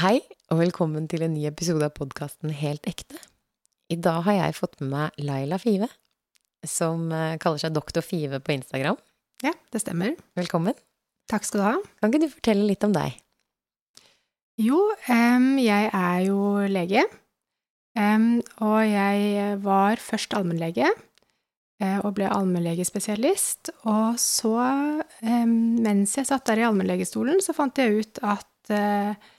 Hei, og velkommen til en ny episode av podkasten Helt ekte. I dag har jeg fått med meg Laila Five, som eh, kaller seg Doktor Five på Instagram. Ja, det stemmer. Velkommen. Takk skal du ha. Kan ikke du fortelle litt om deg? Jo, um, jeg er jo lege. Um, og jeg var først allmennlege, eh, og ble allmennlegespesialist. Og så, um, mens jeg satt der i allmennlegestolen, så fant jeg ut at em,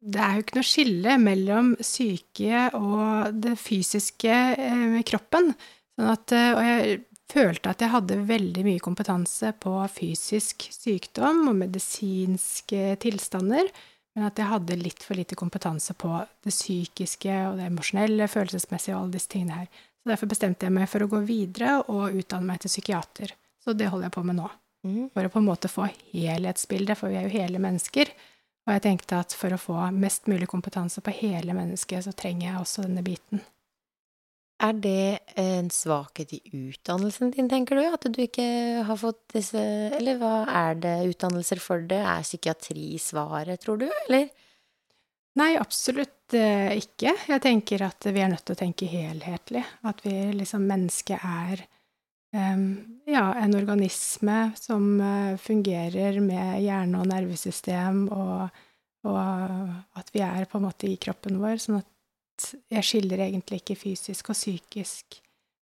det er jo ikke noe skille mellom syke og det fysiske eh, med kroppen. Sånn at, eh, og jeg følte at jeg hadde veldig mye kompetanse på fysisk sykdom og medisinske tilstander, men at jeg hadde litt for lite kompetanse på det psykiske og det emosjonelle, følelsesmessige og alle disse tingene her. Så derfor bestemte jeg meg for å gå videre og utdanne meg til psykiater. Så det holder jeg på med nå. For å på en måte få helhetsbildet, for vi er jo hele mennesker. Og jeg tenkte at for å få mest mulig kompetanse på hele mennesket, så trenger jeg også denne biten. Er det en svakhet i utdannelsen din, tenker du? At du ikke har fått disse Eller hva er det utdannelser for det? Er psykiatri svaret, tror du, eller? Nei, absolutt eh, ikke. Jeg tenker at vi er nødt til å tenke helhetlig. At vi liksom Mennesket er ja, en organisme som eh, fungerer med hjerne og nervesystem, og, og at vi er på en måte i kroppen vår. Sånn at jeg skiller egentlig ikke fysisk og psykisk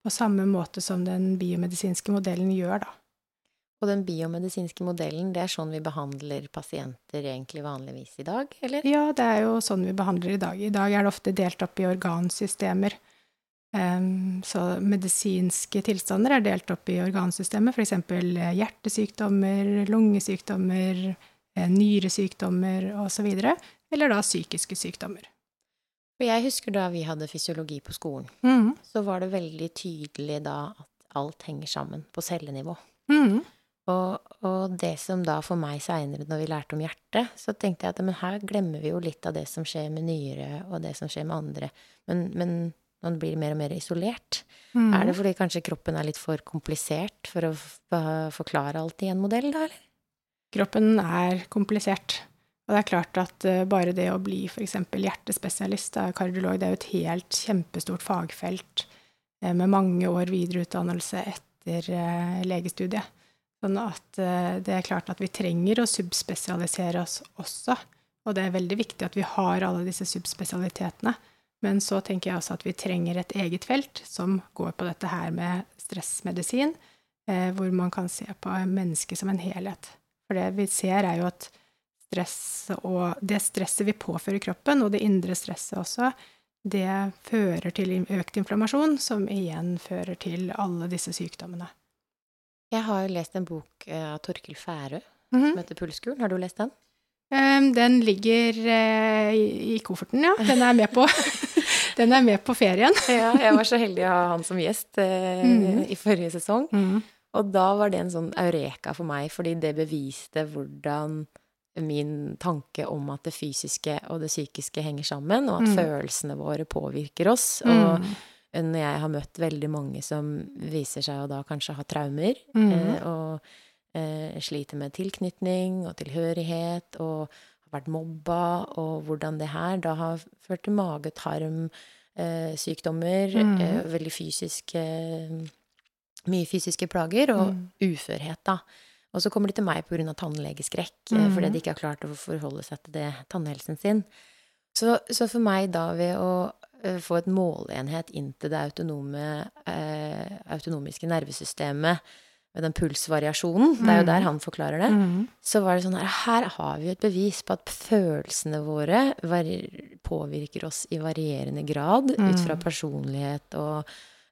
på samme måte som den biomedisinske modellen gjør, da. Og den biomedisinske modellen, det er sånn vi behandler pasienter egentlig vanligvis i dag, eller? Ja, det er jo sånn vi behandler i dag. I dag er det ofte delt opp i organsystemer. Så medisinske tilstander er delt opp i organsystemet, f.eks. hjertesykdommer, lungesykdommer, eh, nyresykdommer osv. Eller da psykiske sykdommer. For jeg husker da vi hadde fysiologi på skolen, mm. så var det veldig tydelig da at alt henger sammen på cellenivå. Mm. Og, og det som da for meg seinere, når vi lærte om hjertet, så tenkte jeg at men her glemmer vi jo litt av det som skjer med nyre, og det som skjer med andre. Men, men man blir mer og mer isolert. Mm. Er det fordi kanskje kroppen er litt for komplisert for å forklare alt i en modell, da, eller? Kroppen er komplisert. Og det er klart at eh, bare det å bli f.eks. hjertespesialist, da, kardiolog, det er jo et helt kjempestort fagfelt eh, med mange år videreutdannelse etter eh, legestudiet. Sånn at det er klart at vi trenger å subspesialisere oss også. Og det er veldig viktig at vi har alle disse subspesialitetene. Men så tenker jeg også at vi trenger et eget felt som går på dette her med stressmedisin, eh, hvor man kan se på mennesket som en helhet. For det vi ser, er jo at stress og det stresset vi påfører kroppen, og det indre stresset også, det fører til økt inflammasjon, som igjen fører til alle disse sykdommene. Jeg har lest en bok eh, av Torkil Færø Mhm. som heter Pulskuren. Har du lest den? Ehm, Den ligger eh, i i kofferten, ja. Den er med på, den er med på ferien. Ja, jeg var så heldig å ha han som gjest eh, mm. i forrige sesong. Og da var det en sånn eureka for meg, fordi det beviste hvordan min tanke om at det fysiske og det psykiske henger sammen, og at Mm. følelsene våre påvirker oss. Og når jeg har møtt veldig mange som viser seg å da kanskje ha traumer, Mm. eh, og eh, sliter med tilknytning og tilhørighet, og vært mobba, og hvordan det her da har ført til mage-tarm, eh, Mm. eh, veldig fysiske Mye fysiske plager, og Mm. uførhet, da. Og så kommer de til meg pga. tannlegeskrekk, mm. Fordi de ikke har klart å forholde seg til det, tannhelsen sin. Så, så for meg da, ved å eh, få et måleenhet inn til det autonome, eh, autonomiske nervesystemet, med den pulsvariasjonen, det er jo Mhm. der han forklarer det, Mm. så var det sånn her Her har vi et bevis på at følelsene våre påvirker oss i varierende grad ut fra Mm. personlighet og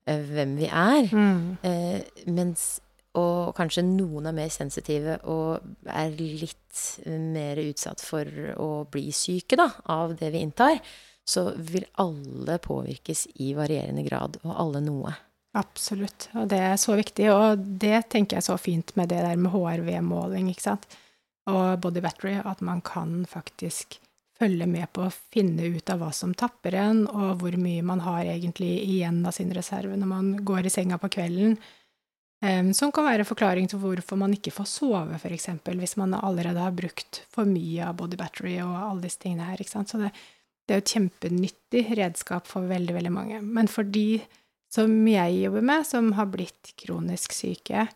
eh, hvem vi er. Mm. Eh, mens og kanskje noen er mer sensitive og er litt mer utsatt for å bli syke da, av det vi inntar, så vil alle påvirkes i varierende grad, og alle noe. Absolutt. Og det er så viktig. Og det tenker jeg er så fint med det der med HRV-måling, ikke sant. Og body battery, at man kan faktisk følge med på å finne ut av hva som tapper en, og hvor mye man har egentlig igjen av sin reserve når man går i senga på kvelden. Som kan være forklaring til hvorfor man ikke får sove, f.eks. Hvis man allerede har brukt for mye av body battery og alle disse tingene her. ikke sant? Så det, det er jo et kjempenyttig redskap for veldig, veldig mange. Men for de som jeg jobber med, som har blitt kronisk syke,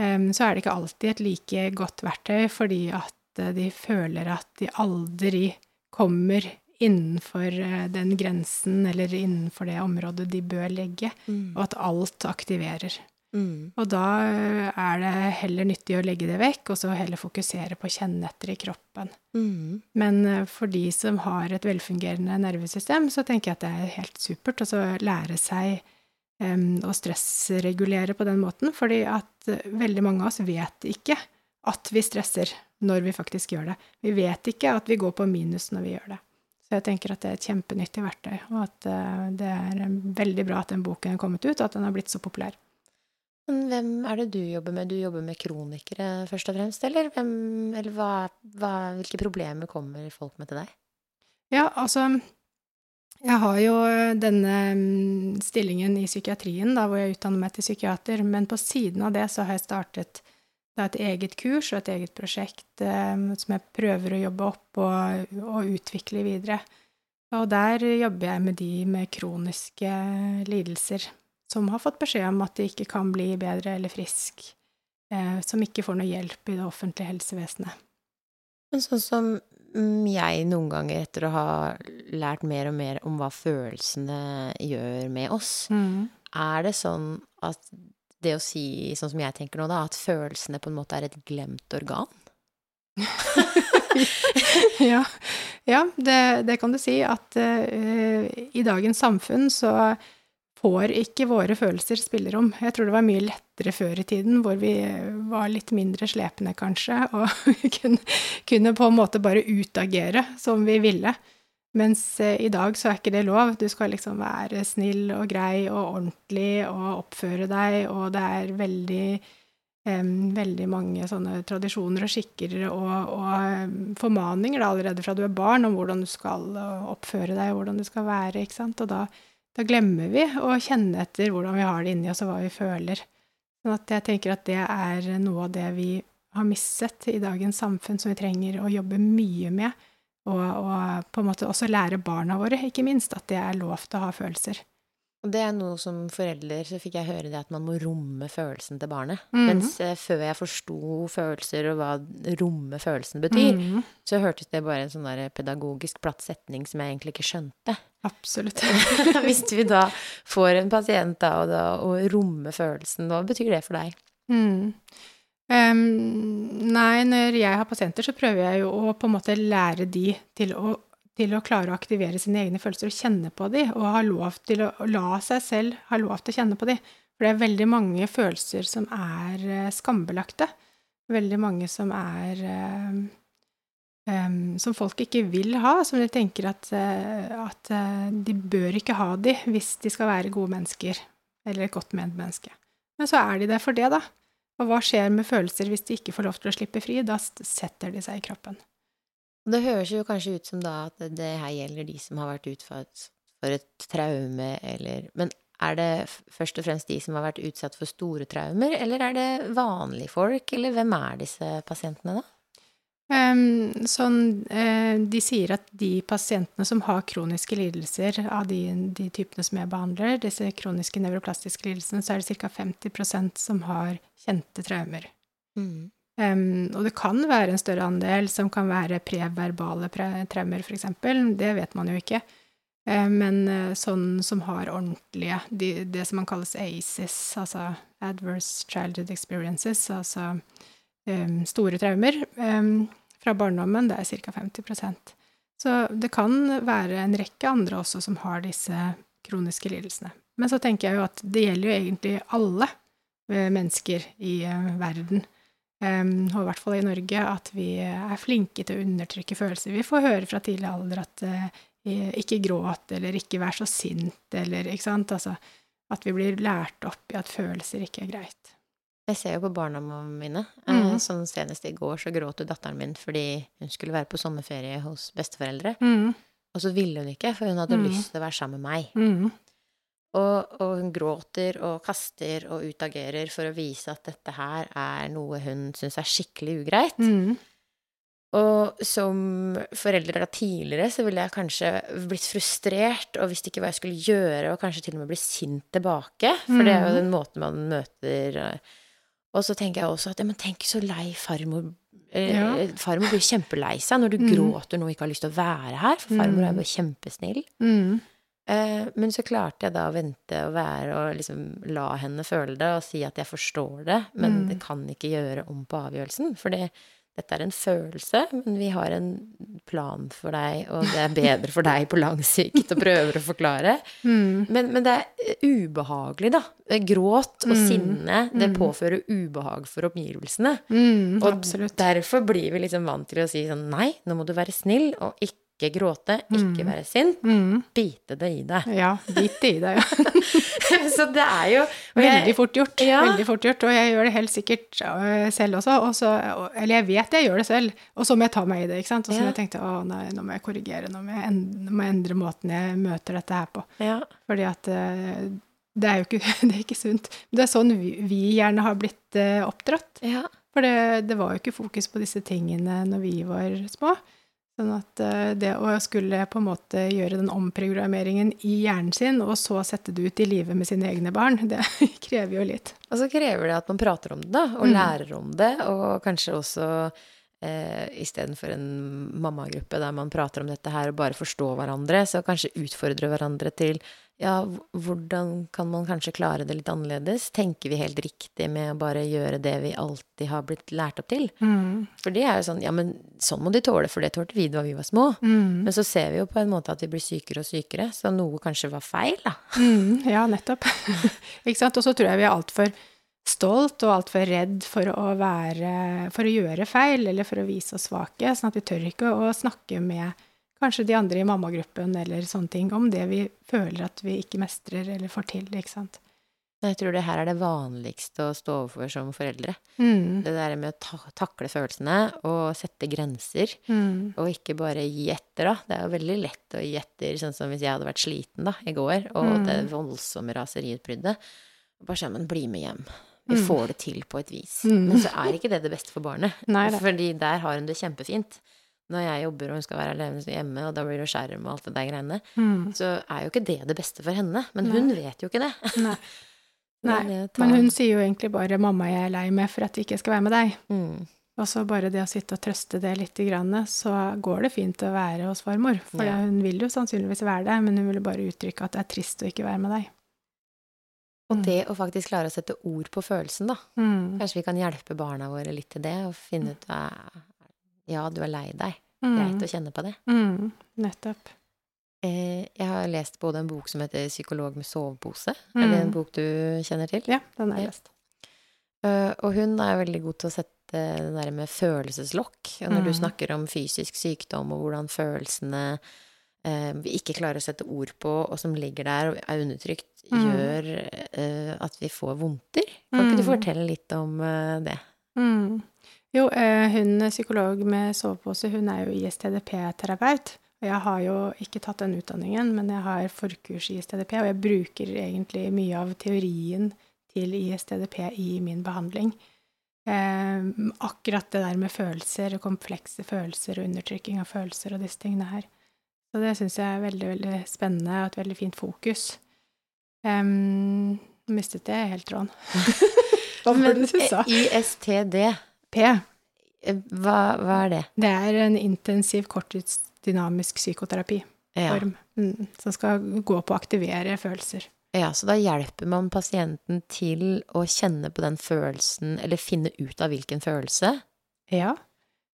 um, så er det ikke alltid et like godt verktøy, fordi at de føler at de aldri kommer innenfor eh, den grensen eller innenfor det området de bør legge, mm. og at alt aktiverer. Mm. Og da eh, er det heller nyttig å legge det vekk, og så heller fokusere på å kjenne etter i kroppen. Mm. Men eh, for de som har et velfungerende nervesystem, så tenker jeg at det er helt supert å lære seg um, å stressregulere på den måten, fordi at uh, veldig mange av oss vet ikke at vi stresser når vi faktisk gjør det. Vi vet ikke at vi går på minus når vi gjør det. Så jeg tenker at det er et kjempenyttig verktøy, og at det er veldig bra at den boken er kommet ut, og at den har blitt så populær. Men hvem er det du jobber med? Du jobber med kronikere først og fremst, eller, hvem, eller hva, hva, hvilke problemer kommer folk med til deg? Ja, altså Jeg har jo denne mm, stillingen i psykiatrien, da, hvor jeg utdanner meg til psykiater, men på siden av det så har jeg startet da, et eget kurs og et eget prosjekt eh, som jeg prøver å jobbe opp og, og utvikle videre. Og der jobber jeg med de med kroniske lidelser som har fått beskjed om at de ikke kan bli bedre eller frisk, eh, som ikke får noe hjelp i det offentlige helsevesenet. Men sånn som jeg noen ganger, etter å ha lært mer og mer om hva følelsene gjør med oss, mm. er det sånn at det å si, sånn som jeg tenker nå, da, at følelsene på en måte er et glemt organ? ja, ja det, det, kan du si. At uh, i dagens samfunn så får ikke våre følelser spillerom. Jeg tror det var mye lettere før i tiden, hvor vi var litt mindre slepne, kanskje, og kunne, kunne på en måte bare utagere som vi ville. Mens eh, i dag så er ikke det lov. Du skal liksom være snill og grei og ordentlig og oppføre deg, og det er veldig um, veldig mange sånne tradisjoner og skikker og, og formaninger da, allerede fra du er barn om hvordan du skal oppføre deg hvordan du skal være. ikke sant? Og da, da glemmer vi å kjenne etter hvordan vi har det inni oss, og hva vi føler. Sånn at jeg tenker at det er noe av det vi har mistet i dagens samfunn, som vi trenger å jobbe mye med. Og, og på en måte også lære barna våre, ikke minst, at det er lov til å ha følelser. Og det er noe som forelder så fikk jeg høre det at man må romme følelsen til barnet. Mm -hmm. Mens eh, før jeg forsto følelser og hva romme følelsen betyr, mm -hmm. så hørtes det bare en sånn pedagogisk platt setning som jeg egentlig ikke skjønte. Absolutt. Hvis vi da får en pasient da, og, da, og romme følelsen, hva betyr det for deg? Mm. Um, nei, når jeg har pasienter, så prøver jeg jo å på en måte lære de til å til å klare å aktivere sine egne følelser og kjenne på dem, og ha lov til å la seg selv ha lov til å kjenne på dem. For det er veldig mange følelser som er uh, skambelagte. Veldig mange som er um, Som folk ikke vil ha, som de tenker at, uh, at de bør ikke ha de hvis de skal være gode mennesker, eller et godt ment menneske. Men så er de det for det, da. Og hva skjer med følelser hvis de ikke får lov til å slippe fri? Da setter de seg i kroppen. Det høres jo kanskje ut som da at det her gjelder de som har vært utsatt for et traume, eller Men er det først og fremst de som har vært utsatt for store traumer, eller er det vanlige folk, eller hvem er disse pasientene, da? Um, sånn, uh, de sier at de pasientene som har kroniske lidelser, av de, de, typene som jeg behandler, disse kroniske nevroplastiske lidelsene, så er det ca. 50% som har kjente traumer. Mm. Um, og det kan være en større andel som kan være preverbale pre traumer, f.eks. Det vet man jo ikke. Um, men uh, sånn som har ordentlige de, Det som man kalles ACES, altså Adverse Childhood Experiences, altså um, store traumer um, fra barndommen, det er ca. 50% Så det kan være en rekke andre også som har disse kroniske lidelsene. Men så tenker jeg jo at det gjelder jo egentlig alle uh, mennesker i verden. Um, og i hvert fall i Norge, at vi er flinke til å undertrykke følelser. Vi får høre fra tidlig alder at uh, ikke gråt, eller ikke vær så sint, eller ikke sant. Altså at vi blir lært opp i at følelser ikke er greit. Jeg ser jo på barna mine. Mm. Sånn senest i går så gråt jo datteren min fordi hun skulle være på sommerferie hos besteforeldre. Mm. Og så ville hun ikke, for hun hadde mm. lyst til å være sammen med meg. Mm. Og, og hun gråter og kaster og utagerer for å vise at dette her er noe hun syns er skikkelig ugreit. Mm. Og som forelder da tidligere så ville jeg kanskje blitt frustrert og visste ikke hva jeg skulle gjøre, og kanskje til og med bli sint tilbake, for det er jo Mhm. den måten man møter eh. Og så tenker jeg også at ja, men tenk så lei farmor eh, Ja. Farmor blir kjempelei seg når du mm. gråter nå og ikke har lyst til å være her, for farmor er jo kjempesnill. Mm. Eh, men så klarte jeg da å vente og være og liksom la henne føle det og si at jeg forstår det, men Mm. det kan ikke gjøre om på avgjørelsen. For det, dette er en følelse, men vi har en plan for deg, og det er bedre for deg på lang sikt, og prøver å forklare. Mm. Men, men det er eh, ubehagelig, da. Gråt og Mm. sinne, det Mm. påfører ubehag for omgivelsene. Mm. Og Absolutt. derfor blir vi liksom vant til å si sånn nei, nå må du være snill, og ikke gråte, ikke Mm. være sint, Mm. bite det i deg. Ja, bit det i deg, ja. Så det er jo jeg- Veldig fort gjort. Ja. Veldig fort gjort. Og jeg gjør det helt sikkert øh, selv også. Og så, eller jeg vet jeg gjør det selv, og så må jeg ta meg i det. ikke sant? Og så Ja. jeg tenkte å nei, nå må jeg korrigere, nå må jeg, endre, nå må jeg endre måten jeg møter dette her på. Ja. Fordi at øh, det er jo ikke, det er ikke sunt. Det er sånn vi, vi gjerne har blitt øh, oppdratt. ja. For det, det var jo ikke fokus på disse tingene når vi var små. Sånn at øh, det å skulle på en måte gjøre den omprogrammeringen i hjernen sin, og så sette det ut i livet med sine egne barn, det krever jo litt. Og så krever det at man prater om det, da, og Mm. lærer om det, og kanskje også eh, istedenfor en mammagruppe der man prater om dette her og bare forstår hverandre, så kanskje utfordre hverandre til ja, hvordan kan man kanskje klare det litt annerledes? Tenker vi helt riktig med å bare gjøre det vi alltid har blitt lært opp til? Mm. For det er jo sånn, ja, men sånn må de tåle, for det tålte vi da vi var små. Mm. Men så ser vi jo på en måte at vi blir sykere og sykere, så noe kanskje var feil, da. Mm, ja, nettopp. ikke sant? Og så tror jeg vi er altfor stolt og altfor redd for å være For å gjøre feil, eller for å vise oss svake, sånn at vi tør ikke å snakke med kanskje de andre i mammagruppen eller sånne ting om det vi føler at vi ikke mestrer eller får til, ikke sant. Jeg tror det her er det vanligste å stå overfor som foreldre. Mm. Det der med å ta takle følelsene og sette grenser, Mm. og ikke bare gi etter, da. Det er jo veldig lett å gi etter, sånn som hvis jeg hadde vært sliten da, i går, og Mm. det voldsomme raseriutbruddet. Bare sånn, men bli med hjem. Vi Mm. får det til på et vis. Mm. Men så er ikke det det beste for barnet. Nei. Fordi der har hun det kjempefint. Når jeg jobber og hun skal være alene hjemme, og da blir det skjerm og alt det der greiene, Mm. så er jo ikke det det beste for henne. Men Nei. hun vet jo ikke det. Nei. Nei. Men hun sier jo egentlig bare 'mamma, jeg er lei meg for at jeg ikke skal være med deg'. mm. Og så bare det å sitte og trøste det litt, så går det fint å være hos farmor. For Ja. hun vil jo sannsynligvis være der, men hun vil bare uttrykke at det er trist å ikke være med deg. Og det å faktisk klare å sette ord på følelsen, da. Mm. Kanskje vi kan hjelpe barna våre litt til det, og finne ut hva Ja, du er lei deg. Mm. Greit å kjenne på det. Mm. Nettopp. Eh, jeg har lest både en bok som heter 'Psykolog med sovepose'. Mm. Er det en bok du kjenner til? Ja, den har jeg lest. Eh, og hun er veldig god til å sette det der med følelseslokk. Og når du Mm. snakker om fysisk sykdom og hvordan følelsene eh, vi ikke klarer å sette ord på, og som ligger der og er undertrykt, Mm. gjør at vi får vondter. Kan ikke du Mm. fortelle litt om det? Mm. Jo, eh, hun psykolog med sovepose, hun er jo ISTDP-terapeut. Og jeg har jo ikke tatt den utdanningen, men jeg har forkurs i ISTDP, og jeg bruker egentlig mye av teorien til ISTDP i min behandling. Eh, akkurat det der med følelser og komplekse følelser og undertrykking av følelser og disse tingene her. Så det syns jeg er veldig, veldig spennende og et veldig fint fokus. Um, mistet jeg helt tråden. Hva var det du sa? eh, ISTD, P. eh, hva, hva er det? Det er en intensiv korttidsdynamisk psykoterapiform Ja. mm, som skal gå på å aktivere følelser. ja, så da hjelper man pasienten til å kjenne på den følelsen, eller finne ut av hvilken følelse Ja.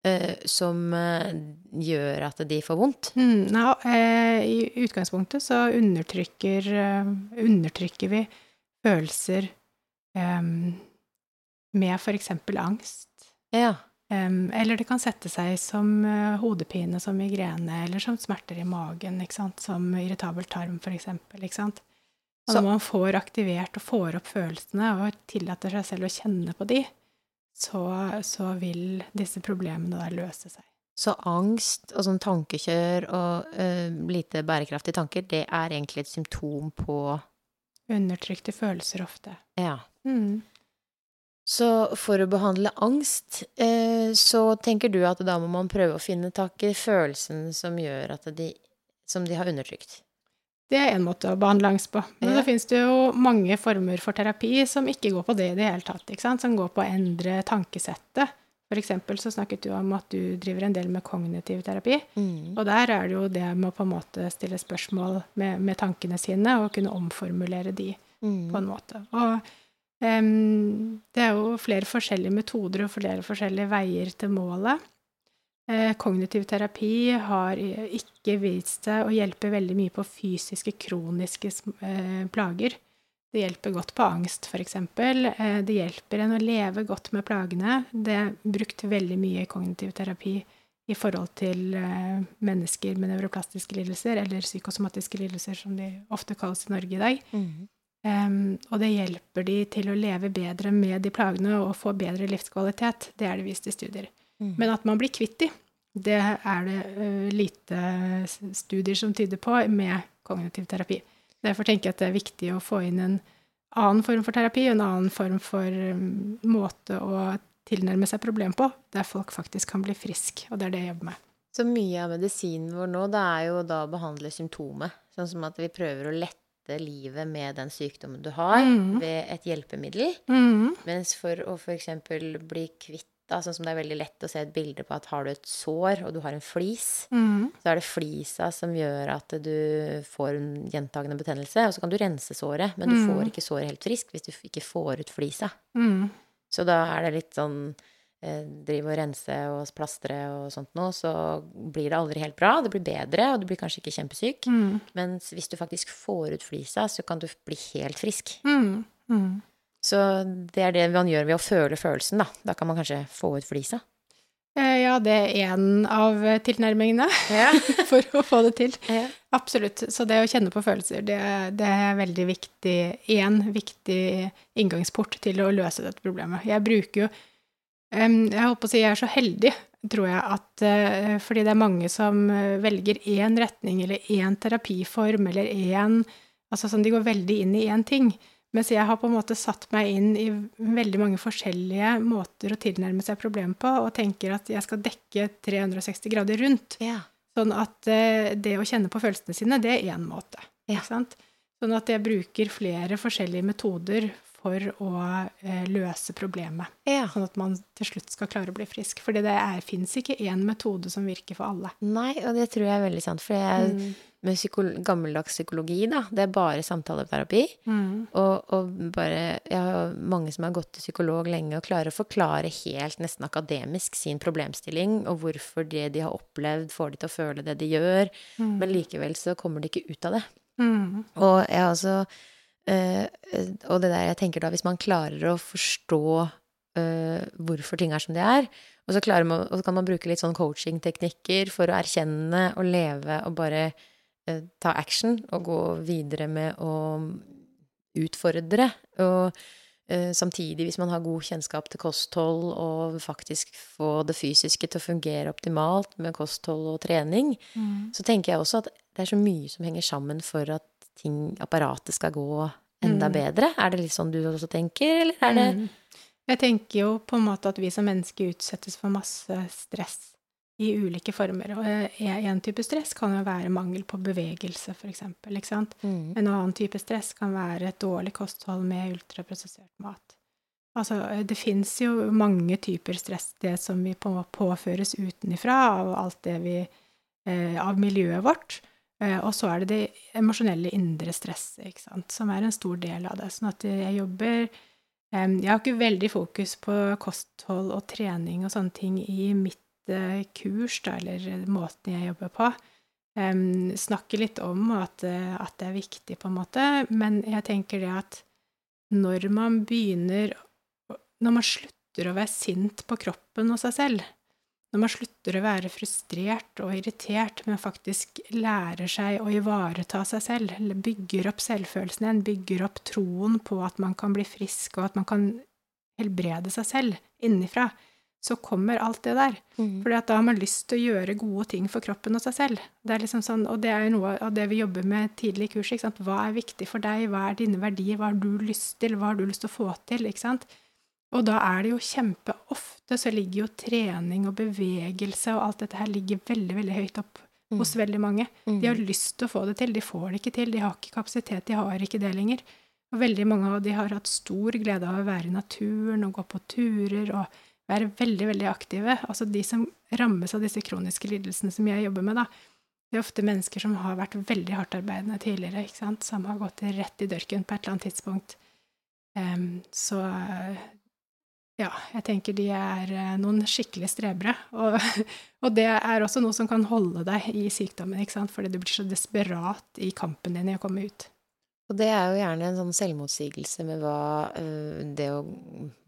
eh, som eh, gjør at de får vondt. Mm, ja eh, I utgangspunktet så undertrykker, eh, undertrykker vi følelser med for eksempel angst. Ja. Um, eller det kan sette seg som uh, hodepine, som migrene, eller som smerter i magen, som irritabel tarm, for sant? Og når man får aktivert og får opp følelsene og tillater seg selv å kjenne på de, så, så vil disse problemene da løse seg. Så angst og sånn tankekjør og uh, lite bærekraftige tanker, det er egentlig et symptom på undertrykte følelser ofte. Ja. Mm. Så for å behandle angst, eh, så tenker du at da må man prøve å finne tak i følelsen som gjør at de Som de har undertrykt. Det er en måte å behandle angst på. Men Ja. så finnes det jo mange former for terapi som ikke går på det i det hele tatt. Som går på å endre tankesettet. For eksempel så snakket du om at du driver en del med kognitiv terapi. Mm. Og der er det jo det med å på en måte stille spørsmål med, med tankene sine og kunne omformulere de Mm. på en måte. Og det er jo flere forskjellige metoder og flere forskjellige veier til målet. Eh, kognitiv terapi har ikke vist seg å hjelpe veldig mye på fysiske, kroniske eh, plager. Det hjelper godt på angst, f.eks. Eh, det hjelper en å leve godt med plagene. Det er brukt veldig mye i kognitiv terapi i forhold til mennesker med nevroplastiske lidelser, eller psykosomatiske lidelser, som de ofte kalles i Norge i dag. Mm. Em, og det hjelper de til å leve bedre med de plagene og få bedre livskvalitet. Det er det vist i studier. Mm. Men at man blir kvitt de, det er det uh, lite studier som tyder på med kognitiv terapi. Derfor tenker jeg at det er viktig å få inn en annen form for terapi, en annen form for um, måte å tilnærme seg problem på, der folk faktisk kan bli frisk. Og det er det jeg jobber med. Så mye av medisinen vår nå, det er jo da å behandle symptomet. Sånn som at vi prøver å lette livet med den sykdommen du har, Mhm. ved et hjelpemiddel. Mm. Mens for å f.eks. bli kvitt da, sånn som det er veldig lett å se et bilde på at har du et sår, og du har en flis, Mm. så er det flisa som gjør at du får en gjentagende betennelse. Og så kan du rense såret, men du Mm. får ikke såret helt friskt hvis du ikke får ut flisa. Mm. Så da er det litt sånn eh, drive og rense og plastre og sånt noe, så blir det aldri helt bra. Det blir bedre, og du blir kanskje ikke kjempesyk. Mm. Men hvis du faktisk får ut flisa, så kan du bli helt frisk. Mm. Mm. Så det er det man gjør ved å føle følelsen, da. Da kan man kanskje få ut flisa. Eh, Ja, det er en av tilnærmingene Ja. for å få det til. ja. Absolutt. Så det å kjenne på følelser, det, det er veldig viktig Én viktig inngangsport til å løse dette problemet. Jeg bruker jo Jeg holdt å si jeg er så heldig, tror jeg, at eh, fordi det er mange som eh, velger én retning eller én terapiform eller én Altså sånn, de går veldig inn i én ting. Mens jeg har på en måte satt meg inn i veldig mange forskjellige måter å tilnærme seg problemet på, og tenker at jeg skal dekke 360 grader rundt. ja. Sånn at eh, det å kjenne på følelsene sine, det er én måte. Ja. Sånn at jeg bruker flere forskjellige metoder for å eh, løse problemet. ja. Sånn at man til slutt skal klare å bli frisk. Fordi det fins ikke én metode som virker for alle. Nei, og det tror jeg er veldig sant. For jeg, Mm. med psyko gammeldags psykologi, da, det er bare samtaleterapi. Mm. Og, og bare Jeg har mange som har gått til psykolog lenge og klarer å forklare helt nesten akademisk sin problemstilling, og hvorfor det de har opplevd, får de til å føle det de gjør. Mm. Men likevel så kommer de ikke ut av det. Mm. Og jeg har også eh, Og det der jeg tenker da, hvis man klarer å forstå uh, hvorfor ting er som de er, og så, man, og så kan man bruke litt sånn coaching-teknikker for å erkjenne og leve og bare uh, ta action og gå videre med å utfordre. Og samtidig, hvis man har god kjennskap til kosthold og faktisk få det fysiske til å fungere optimalt med kosthold og trening, Mm. så tenker jeg også at det er så mye som henger sammen for at ting, apparatet skal gå enda Mm. bedre. Er det litt sånn du også tenker, eller er det Mm. Jeg tenker jo på en måte at vi som mennesker utsettes for masse stress i ulike former. Og en type stress kan jo være mangel på bevegelse, eksempel. Mm. En annen type stress kan være et dårlig kosthold med ultraprosessert mat. Altså, det fins jo mange typer stress, det som vi på påføres utenifra av alt det vi eh, Av miljøet vårt. Eh, og så er det det emosjonelle indre stresset, ikke sant, som er en stor del av det. Sånn at jeg jobber Jeg har ikke veldig fokus på kosthold og trening og sånne ting i mitt eh, kurs, da, eller måten jeg jobber på. Snakker snakke litt om at, eh, at det er viktig, på en måte, men jeg tenker det at når man begynner Når man slutter å være sint på kroppen og seg selv, når man slutter å være frustrert og irritert, men faktisk lærer seg å ivareta seg selv, eller bygger opp selvfølelsen igjen, bygger opp troen på at man kan bli frisk, og at man kan helbrede seg selv innenfra, så kommer alt det der. Mm. Fordi da har man lyst til å gjøre gode ting for kroppen og seg selv. Det er liksom sånn, og det er jo noe av det vi jobber med tidlig i kurset. Hva er viktig for deg? Hva er dine verdier? Hva har du lyst til? Hva har du lyst til å få til? ikke sant? Og da er det jo kjempeofte så ligger jo trening og bevegelse og alt dette her ligger veldig, veldig høyt opp Mm. hos veldig mange. De har Mm. lyst til å få det til, de får det ikke til, de har ikke kapasitet, de har ikke det lenger. Og veldig mange av de har hatt stor glede av å være i naturen og gå på turer og være veldig, veldig aktive. Altså de som rammes av disse kroniske lidelsene som jeg jobber med, da. Det er ofte mennesker som har vært veldig hardtarbeidende tidligere, ikke sant, som har gått rett i dørken på et eller annet tidspunkt. Um, så ja, jeg tenker de er eh, noen skikkelige strebere. Og, og det er også noe som kan holde deg i sykdommen, ikke sant, fordi du blir så desperat i kampen din i å komme ut. Og det er jo gjerne en sånn selvmotsigelse med hva øh, det å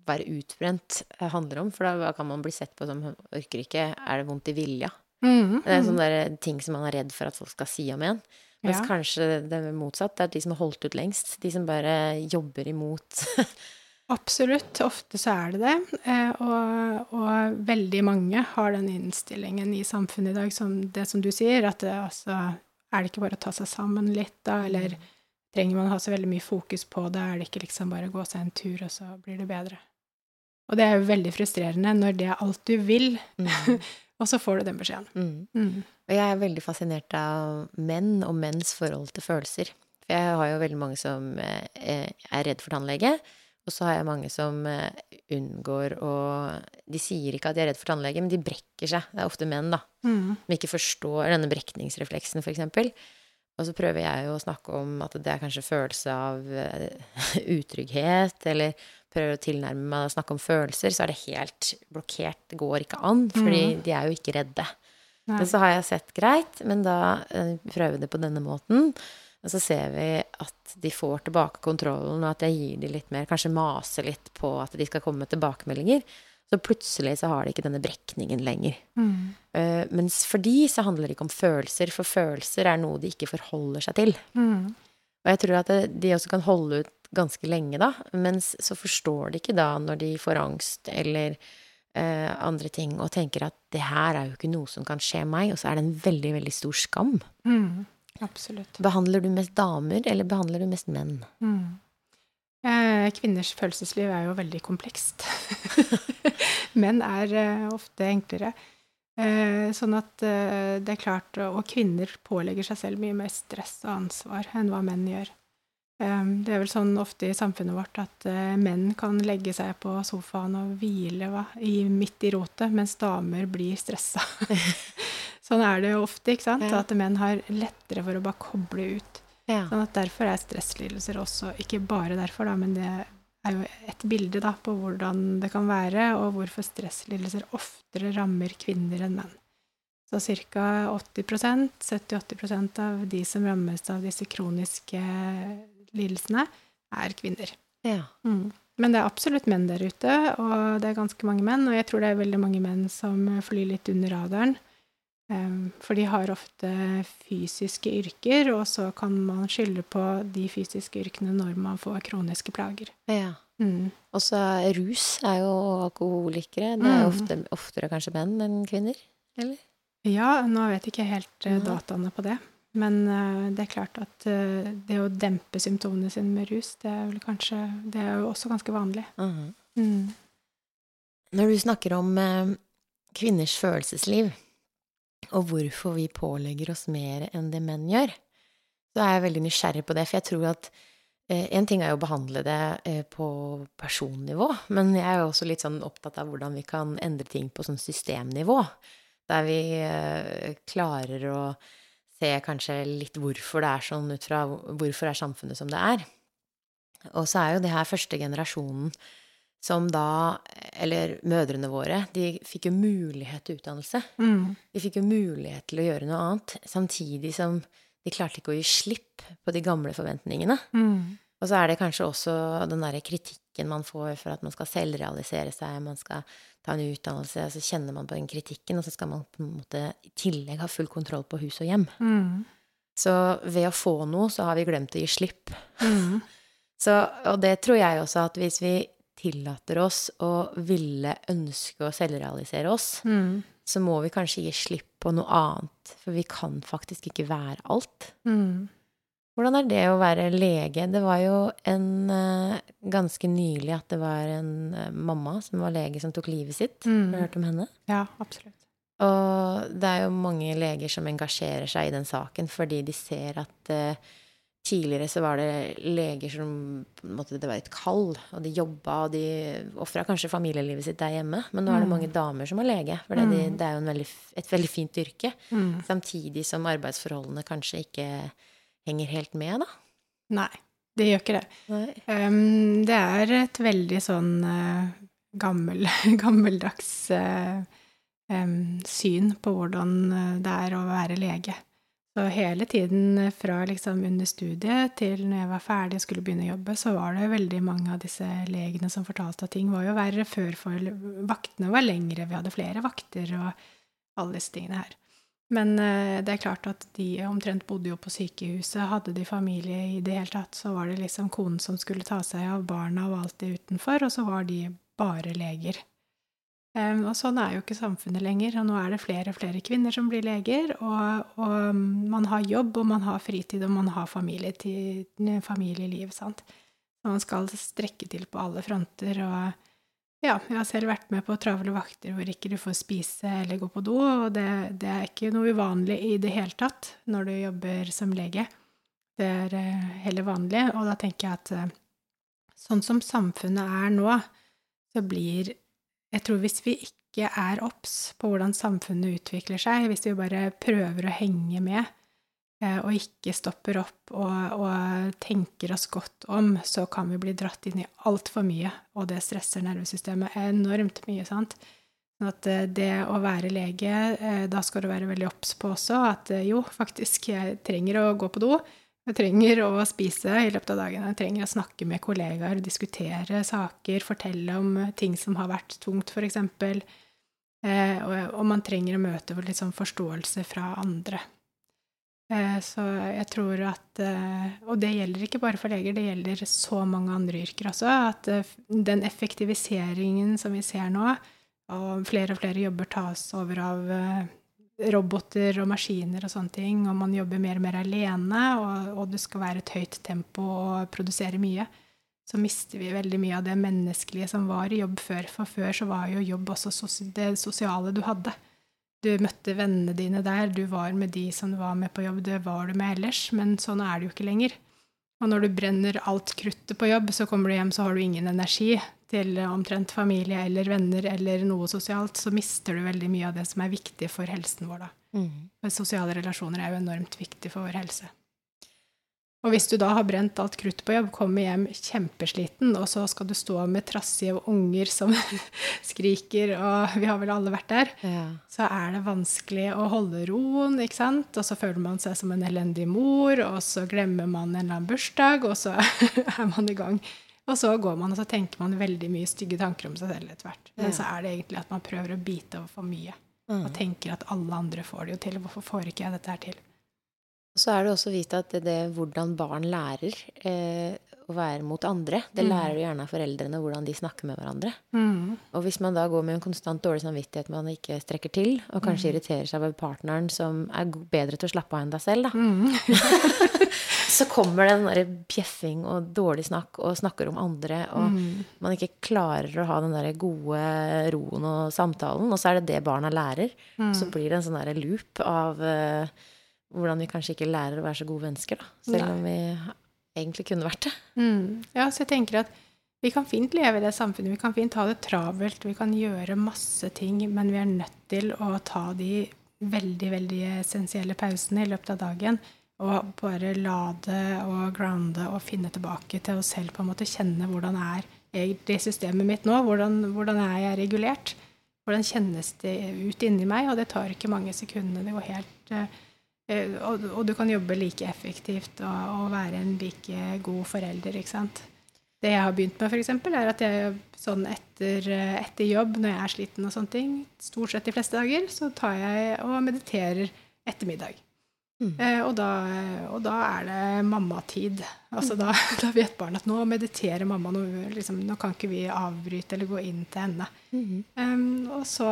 være utbrent øh, handler om. For da kan man bli sett på som orker ikke, er det vondt i vilja? Mm, Det er sånne der ting som man er redd for at folk skal si om en. Mens Ja. kanskje det er motsatt. Det er de som har holdt ut lengst. De som bare jobber imot. Absolutt. Ofte så er det det. Eh, og, og veldig mange har den innstillingen i samfunnet i dag som det som du sier, at det, altså, er det ikke bare å ta seg sammen litt, da, eller trenger man å ha så veldig mye fokus på det, er det ikke liksom bare å gå seg en tur, og så blir det bedre. Og det er jo veldig frustrerende når det er alt du vil, Mm. og så får du den beskjeden. Mm. Mm. Og jeg er veldig fascinert av menn og menns forhold til følelser. For jeg har jo veldig mange som eh, er redd for tannlege, og så har jeg mange som eh, unngår å De sier ikke at de er redd for tannlege, men de brekker seg. Det er ofte menn, da. Mm. Som ikke forstår denne brekningsrefleksen, eksempel. Og så prøver jeg jo å snakke om at det er kanskje følelse av eh, utrygghet, eller prøver å tilnærme meg å snakke om følelser, så er det helt blokkert. Det går ikke an, fordi de er jo ikke redde. Nei. Men så har jeg sett greit, men da eh, prøver det på denne måten. Og så ser vi at de får tilbake kontrollen, og at jeg gir dem litt mer, kanskje maser litt på at de skal komme med tilbakemeldinger. Så plutselig så har de ikke denne brekningen lenger. Mm. Uh, mens for de så handler det ikke om følelser, for følelser er noe de ikke forholder seg til. Mm. Og jeg tror at det, de også kan holde ut ganske lenge da, mens så forstår de ikke da når de får angst eller uh, andre ting, og tenker at det her er jo ikke noe som kan skje meg, og så er det en veldig, veldig stor skam. Mm. Absolutt. Behandler du mest damer, eller behandler du mest menn? Mm. Eh, kvinners følelsesliv er jo veldig komplekst. Menn er eh, ofte enklere. Eh, sånn at det er klart Og kvinner pålegger seg selv mye mer stress og ansvar enn hva menn gjør. Det er vel sånn ofte i samfunnet vårt at menn kan legge seg på sofaen og hvile hva, i, midt i rotet, mens damer blir stressa. sånn er det jo ofte, ikke sant? Ja. At menn har lettere for å bare koble ut. Ja. Sånn at derfor er stresslidelser også Ikke bare derfor, da, men det er jo et bilde da, på hvordan det kan være, og hvorfor stresslidelser oftere rammer kvinner enn menn. Så ca. 80 70-80% av de som rammes av disse kroniske lidelsene, er kvinner. ja. Mm. Men det er absolutt menn der ute, og det er ganske mange menn. Og jeg tror det er veldig mange menn som flyr litt under radaren. Um, For de har ofte fysiske yrker, og så kan man skylde på de fysiske yrkene når man får kroniske plager. ja. Mm. Og så rus er jo alkoholikere. Det er jo Mm. ofte, oftere kanskje menn enn kvinner, eller? Ja, nå vet jeg ikke helt eh, dataene på det. Men eh, det er klart at eh, det å dempe symptomene sine med rus, det er kanskje Det er jo også ganske vanlig. Mhm. Mm. Når du snakker om kvinners følelsesliv, og hvorfor vi pålegger oss mer enn det menn gjør, så er jeg veldig nysgjerrig på det. For jeg tror at eh, en ting er jo å behandle det eh, på personnivå, men jeg er jo også litt sånn opptatt av hvordan vi kan endre ting på sånn systemnivå. Der vi eh, klarer å se kanskje litt hvorfor det er sånn ut fra hvorfor er samfunnet som det er. Og så er jo det her første generasjonen som da, eller mødrene våre, de fikk jo mulighet til utdannelse. Mm. De fikk jo mulighet til å gjøre noe annet, samtidig som de klarte ikke å gi slipp på de gamle forventningene. Mm. Og så er det kanskje også den derre kritikken man får for at man skal selvrealisere seg, man skal ta en utdannelse, så kjenner man på den kritikken, og så skal man på en måte i tillegg ha full kontroll på hus og hjem. Mm. Så ved å få noe, så har vi glemt å gi slipp. Mm. Så, og det tror jeg også at hvis vi tillater oss å ville ønske å selvrealisere oss, Mm. så må vi kanskje gi slipp på noe annet, for vi kan faktisk ikke være alt. Mm. Hvordan er det å være lege? Det var jo en eh, ganske nylig at det var en eh, mamma som var lege som tok livet sitt. Har Mm. du hørt om henne? Ja, absolutt. Og det er jo mange leger som engasjerer seg i den saken fordi de ser at eh, tidligere så var det leger som måtte Det var et kall, og de jobba, og de ofra kanskje familielivet sitt der hjemme. Men nå er det Mm. mange damer som er lege, for det, de, Mm. det er jo en veldig, et veldig fint yrke. Mm. Samtidig som arbeidsforholdene kanskje ikke henger helt med, da. Nei, det gjør ikke det. Um, det er et veldig sånn uh, gammel, gammeldags uh, um, syn på hvordan eh, det er å være lege. Så hele tiden fra liksom under studiet til når jeg var ferdig og skulle begynne å jobbe, så var det veldig mange av disse legene som fortalte at ting var jo verre før, for vaktene var lengre, vi hadde flere vakter og alle disse tingene her. Men eh, det er klart at de omtrent bodde jo på sykehuset. Hadde de familie i det hele tatt, så var det liksom konen som skulle ta seg av barna og alt det utenfor, og så var de bare leger. Em, og sånn er jo ikke samfunnet lenger, og nå er det flere og flere kvinner som blir leger, og, og man har jobb, og man har fritid, og man har familietid, familieliv, sant. Og man skal strekke til på alle fronter, og ja, jeg har selv vært med på travle vakter hvor ikke du får spise eller gå på do, og det, det er ikke noe uvanlig i det hele tatt når du jobber som lege. Det er eh, heller vanlig, og da tenker jeg at eh, sånn som samfunnet er nå, så blir Jeg tror hvis vi ikke er obs på hvordan samfunnet utvikler seg, hvis vi bare prøver å henge med, eh, og ikke stopper opp og, og tenker oss godt om, så kan vi bli dratt inn i altfor mye, og det stresser nervesystemet enormt mye, sant. Sånn at eh, det å være lege, eh, da skal du være veldig obs på også at jo, faktisk, jeg trenger å gå på do. Jeg trenger å spise i løpet av dagen. Jeg trenger å snakke med kollegaer, diskutere saker, fortelle om eh, ting som har vært tungt, f.eks. Eh, og, man trenger å møte litt sånn forståelse fra andre. Eh, Så jeg tror at eh, Og det gjelder ikke bare for leger, det gjelder så mange andre yrker også. At den effektiviseringen som vi ser nå, og flere og flere jobber tas over av roboter og maskiner og sånne ting, og man jobber mer og mer alene, og, og det skal være et høyt tempo og produsere mye, så mister vi veldig mye av det menneskelige som var i jobb før. For før så var jo jobb også det sosiale du hadde. Du møtte vennene dine der, du var med de som var med på jobb, det var du med ellers, men sånn er det jo ikke lenger. Og når du brenner alt kruttet på jobb, så kommer du hjem, så har du ingen energi til omtrent familie eller venner eller noe sosialt, så mister du veldig mye av det som er viktig for helsen vår, da. Mm. Sosiale relasjoner er jo enormt viktig for vår helse. Og hvis du da har brent alt krutt på jobb, kommer hjem kjempesliten, og så skal du stå med trassige unger som skriker, og vi har vel alle vært der, Ja. så er det vanskelig å holde roen, ikke sant? Og så føler man seg som en elendig mor, og så glemmer man en eller annen bursdag, og så er man i gang. Og så går man, og så tenker man veldig mye stygge tanker om seg selv etter hvert. Men så er det egentlig at man prøver å bite over for mye, Mm. og tenker at alle andre får det jo til, hvorfor får ikke jeg dette her til? Og så er det også vite at det, det hvordan barn lærer eh, å være mot andre, det Mm. lærer du gjerne av foreldrene hvordan de snakker med hverandre. Mm. Og hvis man da går med en konstant dårlig samvittighet man ikke strekker til, og kanskje Mm. irriterer seg over partneren som er bedre til å slappe av enn deg selv, da, Mm. så kommer det en derre bjeffing og dårlig snakk og snakker om andre, og Mm. man ikke klarer å ha den derre gode roen og samtalen, og så er det det barna lærer. Mm. Så blir det en sånn derre loop av uh, hvordan vi kanskje ikke lærer å være så gode mennesker, da. Selv Nei. om vi egentlig kunne vært det. Mm. Ja, så jeg tenker at vi kan fint leve i det samfunnet, vi kan fint ha det travelt, vi kan gjøre masse ting, men vi er nødt til å ta de veldig, veldig essensielle pausene i løpet av dagen, og bare lade og grounde og finne tilbake til oss selv, på en måte kjenne hvordan er egentlig systemet mitt nå, hvordan, hvordan er jeg regulert, hvordan kjennes det ut inni meg, og det tar ikke mange sekundene, det går helt... eh, Og, og du kan jobbe like effektivt og, og være en like god forelder, ikke sant. Det jeg har begynt med, f.eks., er at jeg sånn etter, etter jobb, når jeg er sliten og sånne ting, stort sett de fleste dager, så tar jeg og mediterer ettermiddag. Mm. Eh, og, da, og, da, er det mammatid. Altså mm. da, da, vet barnet at nå mediterer mamma, nå, liksom, nå, kan ikke vi avbryte eller gå inn til henne. Mm. Um, og så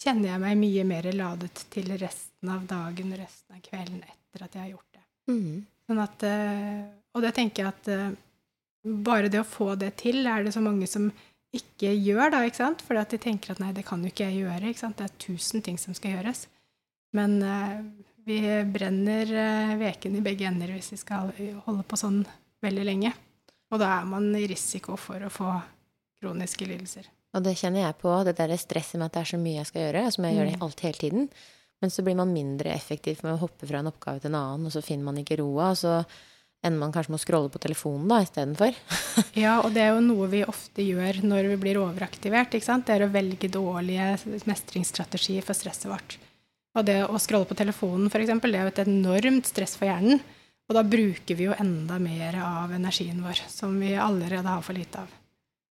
kjenner jeg meg mye mer ladet til resten av dagen, resten av kvelden etter at jeg har gjort det. Mm. Sånn at, uh, og det tenker jeg at uh, bare det å få det til, er det så mange som ikke gjør, da, ikke sant? Fordi at de tenker at nei, det kan jo ikke jeg gjøre. ikke sant? Det er tusen ting som skal gjøres. Men uh, vi brenner veken i begge ender hvis vi skal holde på sånn veldig lenge. Og da er man i risiko for å få kroniske lidelser. Og det kjenner jeg på, det der stresset med at det er så mye jeg skal gjøre, som jeg mm. gjør det alt hele tiden. Men så blir man mindre effektiv med å hoppe fra en oppgave til en annen, og så finner man ikke roa. og så ender man kanskje med å scrolle på telefonen da istedenfor. ja, og det er jo noe vi ofte gjør når vi blir overaktivert. ikke sant? Det er å velge dårlige mestringsstrategier for stresset vårt. Og det å scrolle på telefonen, f.eks., det er jo et enormt stress for hjernen. Og da bruker vi jo enda mer av energien vår, som vi allerede har for lite av.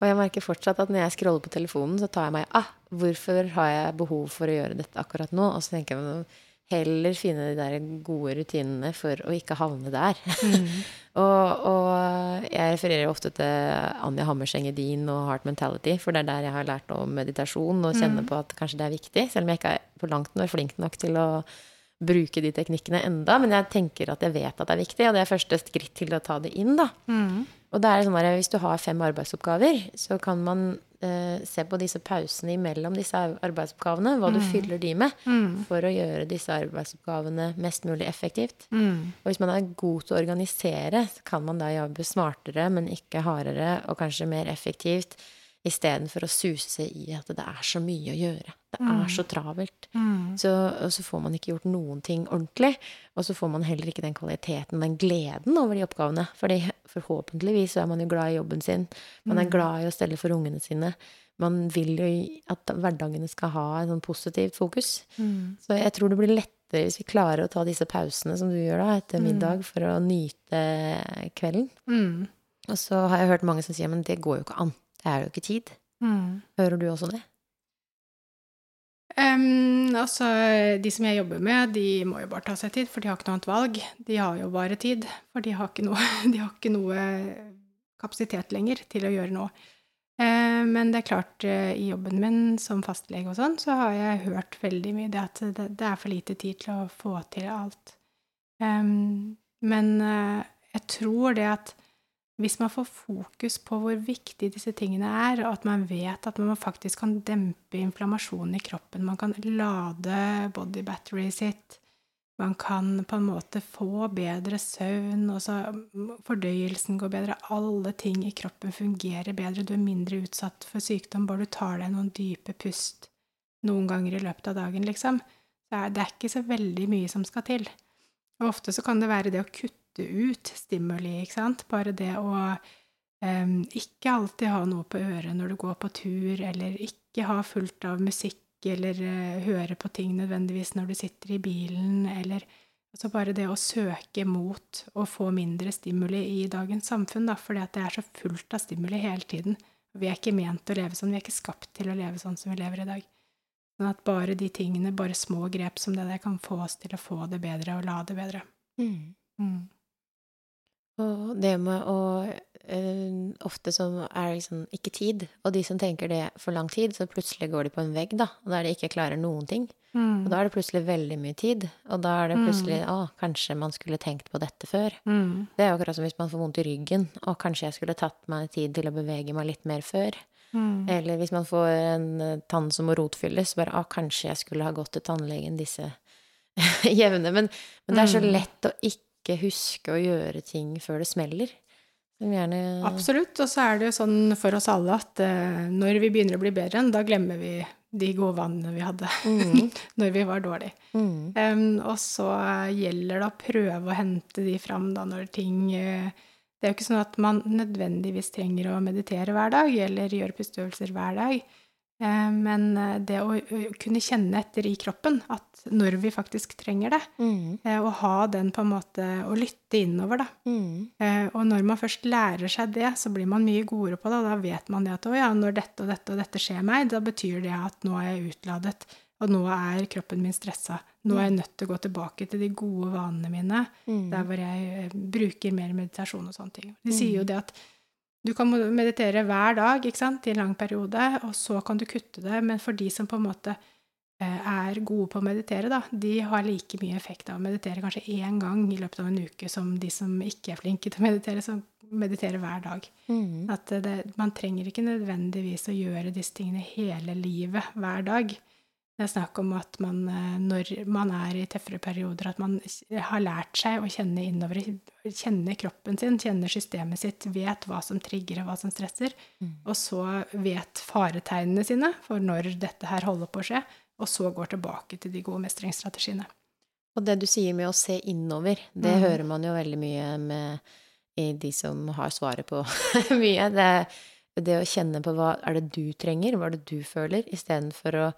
Og jeg merker fortsatt at når jeg scroller på telefonen, så tar jeg meg ah, hvorfor har jeg behov for å gjøre dette akkurat nå? Og så tenker jeg heller finne de der gode rutinene for å ikke havne der. Mm. og, og, jeg refererer ofte til Anja Hammerseng Edin og Heart Mentality, for det er der jeg har lært om meditasjon og kjenner mm. på at kanskje det er viktig, selv om jeg ikke er på langt nær flink nok til å bruke de teknikkene enda, men jeg tenker at jeg vet at det er viktig, og det er første skritt til å ta det inn, da. Mm. Og da er sånn at hvis du har fem arbeidsoppgaver, så kan man eh, se på disse pausene imellom disse arbeidsoppgavene, hva mm. du fyller de med, mm. for å gjøre disse arbeidsoppgavene mest mulig effektivt. Mm. Og hvis man er god til å organisere, så kan man da jobbe smartere, men ikke hardere, og kanskje mer effektivt, istedenfor å suse i at det er så mye å gjøre. Det er mm. så travelt. Mm. Så, og så får man ikke gjort noen ting ordentlig. Og så får man heller ikke den kvaliteten, den gleden over de oppgavene. Fordi forhåpentligvis så er man jo glad i jobben sin. Man er mm. glad i å stelle for ungene sine. Man vil jo at hverdagene skal ha et sånn positivt fokus. Mm. Så jeg tror det blir lettere hvis vi klarer å ta disse pausene som du gjør da, etter mm. middag, for å nyte kvelden. Mm. Og så har jeg hørt mange som sier men det går jo ikke an. Det er jo ikke tid. Mm. Hører du også det? Um, altså, de som jeg jobber med, de må jo bare ta seg tid, for de har ikke noe annet valg. De har jo bare tid, for de har ikke noe, har ikke noe kapasitet lenger til å gjøre noe. Uh, men det er klart, uh, i jobben min som fastlege og sånn, så har jeg hørt veldig mye det at det, det er for lite tid til å få til alt. Um, men uh, jeg tror det at hvis man får fokus på hvor viktig disse tingene er, og at man vet at man faktisk kan dempe inflammasjonen i kroppen, man kan lade body batteryet sitt, man kan på en måte få bedre søvn, så fordøyelsen går bedre, alle ting i kroppen fungerer bedre, du er mindre utsatt for sykdom bare du tar deg noen dype pust noen ganger i løpet av dagen, liksom. Det er, det er ikke så veldig mye som skal til. Og ofte så kan det være det å kutte kutte ut stimuli, ikke sant. Bare det å um, ikke alltid ha noe på øret når du går på tur, eller ikke ha fullt av musikk, eller uh, høre på ting nødvendigvis når du sitter i bilen, eller Altså bare det å søke mot å få mindre stimuli i dagens samfunn, da, fordi at det er så fullt av stimuli hele tiden. Vi er ikke ment å leve sånn, vi er ikke skapt til å leve sånn som vi lever i dag. Sånn at bare de tingene, bare små grep som det der, kan få oss til å få det bedre og la det bedre. Mm. Mm. Og det med å Uh, Ofte så er det liksom ikke tid. Og de som tenker det for lang tid, så plutselig går de på en vegg, da. Og da er de ikke klarer noen ting. Mm. Og da er det plutselig veldig mye tid. Og da er det plutselig mm. ah, kanskje man skulle tenkt på dette før. Mm. Det er jo akkurat som hvis man får vondt i ryggen. Og kanskje jeg skulle tatt meg tid til å bevege meg litt mer før. Mm. Eller hvis man får en uh, tann som må rotfylles, bare å, kanskje jeg skulle ha gått til tannlegen disse jevne. Men, men, det er så mm. lett å ikke ikke huske å gjøre ting før det smeller. Gjerne... Absolutt. Og så er det jo sånn for oss alle at uh, når vi begynner å bli bedre igjen, da glemmer vi de gode vannene vi hadde mm. når vi var dårlige. Mm. Um, og så gjelder det å prøve å hente de fram da når ting uh, Det er jo ikke sånn at man nødvendigvis trenger å meditere hver dag eller gjøre pusteøvelser hver dag. Eh, men eh, det å kunne kjenne etter i kroppen at når vi faktisk trenger det, mm. Eh, og ha den på en måte Å lytte innover, da. Mm. Og når man først lærer seg det, så blir man mye godere på det. Og da vet man det at å ja, når dette og dette og dette skjer meg, da betyr det at nå er jeg utladet. Og nå er kroppen min stressa. Nå er jeg nødt til å gå tilbake til de gode vanene mine, Mm. der hvor jeg eh, bruker mer meditasjon og sånne ting. De sier jo det at du kan meditere hver dag i en lang periode, og så kan du kutte det. Men for de som på en måte eh, er gode på å meditere, da, de har like mye effekt av å meditere kanskje én gang i løpet av en uke som de som ikke er flinke til å meditere, som mediterer hver dag. Mm. At det, man trenger ikke nødvendigvis å gjøre disse tingene hele livet, hver dag. Det er snakk om at man, eh, når man er i tøffere perioder, at man har lært seg å kjenne innover, kjenne kroppen sin, kjenne systemet sitt, vet hva som trigger og hva som stresser, Mm. og så vet faretegnene sine for når dette her holder på å skje, og så går tilbake til de gode mestringsstrategiene. Og det du sier med å se innover, det mm. hører man jo veldig mye med i de som har svaret på mye. Det, det å kjenne på hva er det du trenger, hva er det du føler, istedenfor å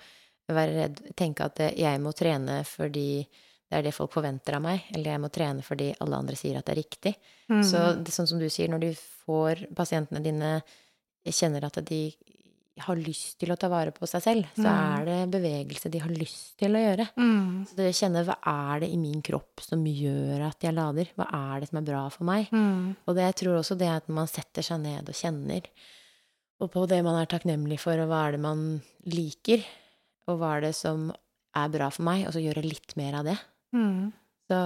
være redd, tenke at jeg må trene fordi det er det folk forventer av meg, eller jeg må trene fordi alle andre sier at det er riktig. Så det, sånn som du sier, når du får pasientene dine kjenner at de har lyst til å ta vare på seg selv, så Mm. er det bevegelse de har lyst til å gjøre. Mm. Så det å kjenne hva er det i min kropp som gjør at jeg lader? Hva er det som er bra for meg? Mm. Og det, jeg tror også det er at man setter seg ned og kjenner, og på det man er takknemlig for, og hva er det man liker, og hva er det som er bra for meg, og så gjøre litt mer av det. Mm. Så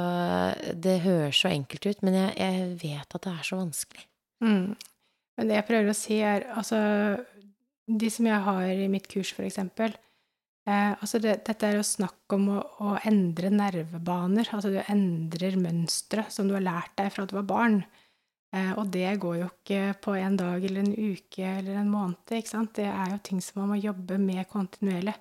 det høres så enkelt ut, men jeg, jeg vet at det er så vanskelig. Mm. Men det jeg prøver å si, er altså De som jeg har i mitt kurs, for eksempel eh, altså det, Dette er jo snakk om å, å endre nervebaner. Altså du endrer mønstre som du har lært deg fra du var barn. Eh, og det går jo ikke på en dag eller en uke eller en måned. ikke sant? Det er jo ting som man må jobbe med kontinuerlig.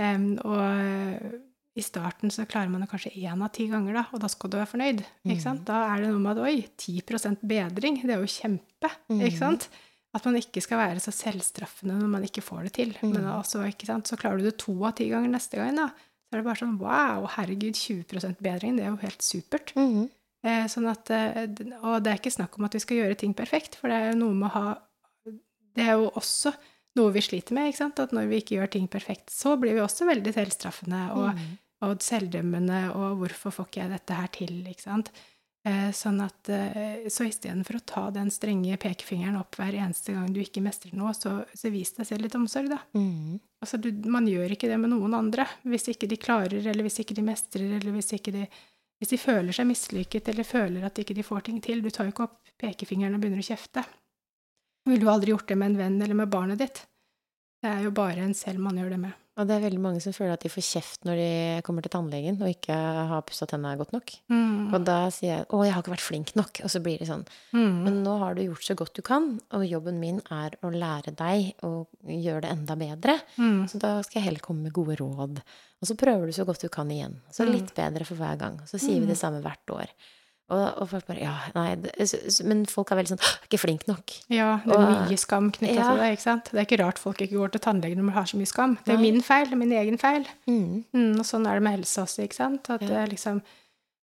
Em, og i starten så klarer man det kanskje én av ti ganger, da, og da skal du være fornøyd. ikke sant? Da er det noe med at oi, 10 bedring, det er jo kjempe. ikke sant? At man ikke skal være så selvstraffende når man ikke får det til. Men altså, ikke sant? så klarer du det to av ti ganger neste gang, da. Så er det bare sånn wow, herregud, 20% bedring, det er jo helt supert. Eh, sånn at, eh, og det er ikke snakk om at vi skal gjøre ting perfekt, for det er jo noe med å ha Det er jo også noe vi sliter med? At når vi ikke gjør ting perfekt, så blir vi også veldig selvstraffende og, og selvdømmende, og hvorfor får ikke jeg dette her til, ikke sant? Eh, sånn at, eh, så istedenfor å ta den strenge pekefingeren opp hver eneste gang du ikke mestrer noe, så, så vis deg selv litt omsorg, da. Mm. Altså, du, man gjør ikke det med noen andre. Hvis ikke de klarer, eller hvis ikke de mestrer, eller hvis ikke de hvis de føler seg mislykket, eller føler at ikke de får ting til. Du tar jo ikke opp pekefingeren og begynner å kjefte. Ville du aldri gjort det med en venn eller med barnet ditt? Det er jo bare en selv man gjør det med. Og det er veldig mange som føler at de får kjeft når de kommer til tannlegen og ikke har pussa tenna godt nok. Mm. Og da sier jeg 'Å, jeg har ikke vært flink nok', og så blir det sånn. Mm. Men nå har du gjort så godt du kan, og jobben min er å lære deg å gjøre det enda bedre. Mm. Så da skal jeg heller komme med gode råd. Og så prøver du så godt du kan igjen. Så Mm. litt bedre for hver gang. Så sier vi det samme hvert år. Og, og folk bare Ja, nei Men folk er veldig sånn «Åh, 'Ikke flink nok'. Ja, det er Og- mye skam knytta Ja. til det. ikke sant? Det er ikke rart folk ikke går til tannlegen når man har så mye skam. Det er Nei. min feil, det er min egen feil. Mm. Mm, og sånn er det med helse også, ikke sant? At Ja. det liksom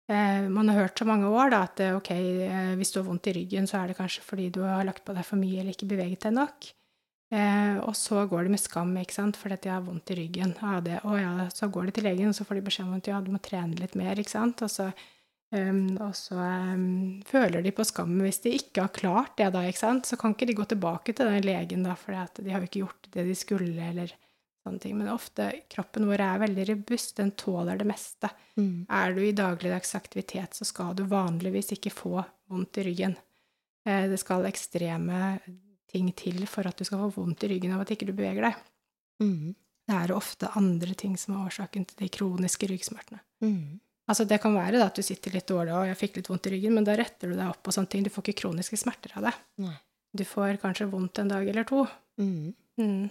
eh, Man har hørt så mange år da, at eh, ok, eh, hvis du har vondt i ryggen, så er det kanskje fordi du har lagt på deg for mye eller ikke beveget deg nok. Eh, og så går det med skam, ikke sant, fordi at jeg har vondt i ryggen. Ja, det, å ja, så går de til legen, og så får de beskjed om at ja, du må trene litt mer, ikke sant. Og så, em, og så um, føler de på skam hvis de ikke har klart det, da, ikke sant. Så kan ikke de gå tilbake til den legen, da, for de har jo ikke gjort det de skulle, eller sånne ting. Men ofte, kroppen vår er veldig robust, den tåler det meste. Mm. Er du i dagligdags aktivitet, så skal du vanligvis ikke få vondt i ryggen. Eh, Det skal ekstreme ting til for at du skal få vondt i ryggen av at ikke du beveger deg. Mm. Det er ofte andre ting som er årsaken til de kroniske ryggsmertene. Mm. Altså Det kan være da at du sitter litt dårlig og jeg fikk litt vondt i ryggen, men da retter du deg opp og sånne ting. Du får ikke kroniske smerter av det. Nei. Du får kanskje vondt en dag eller to. Mm. Mm.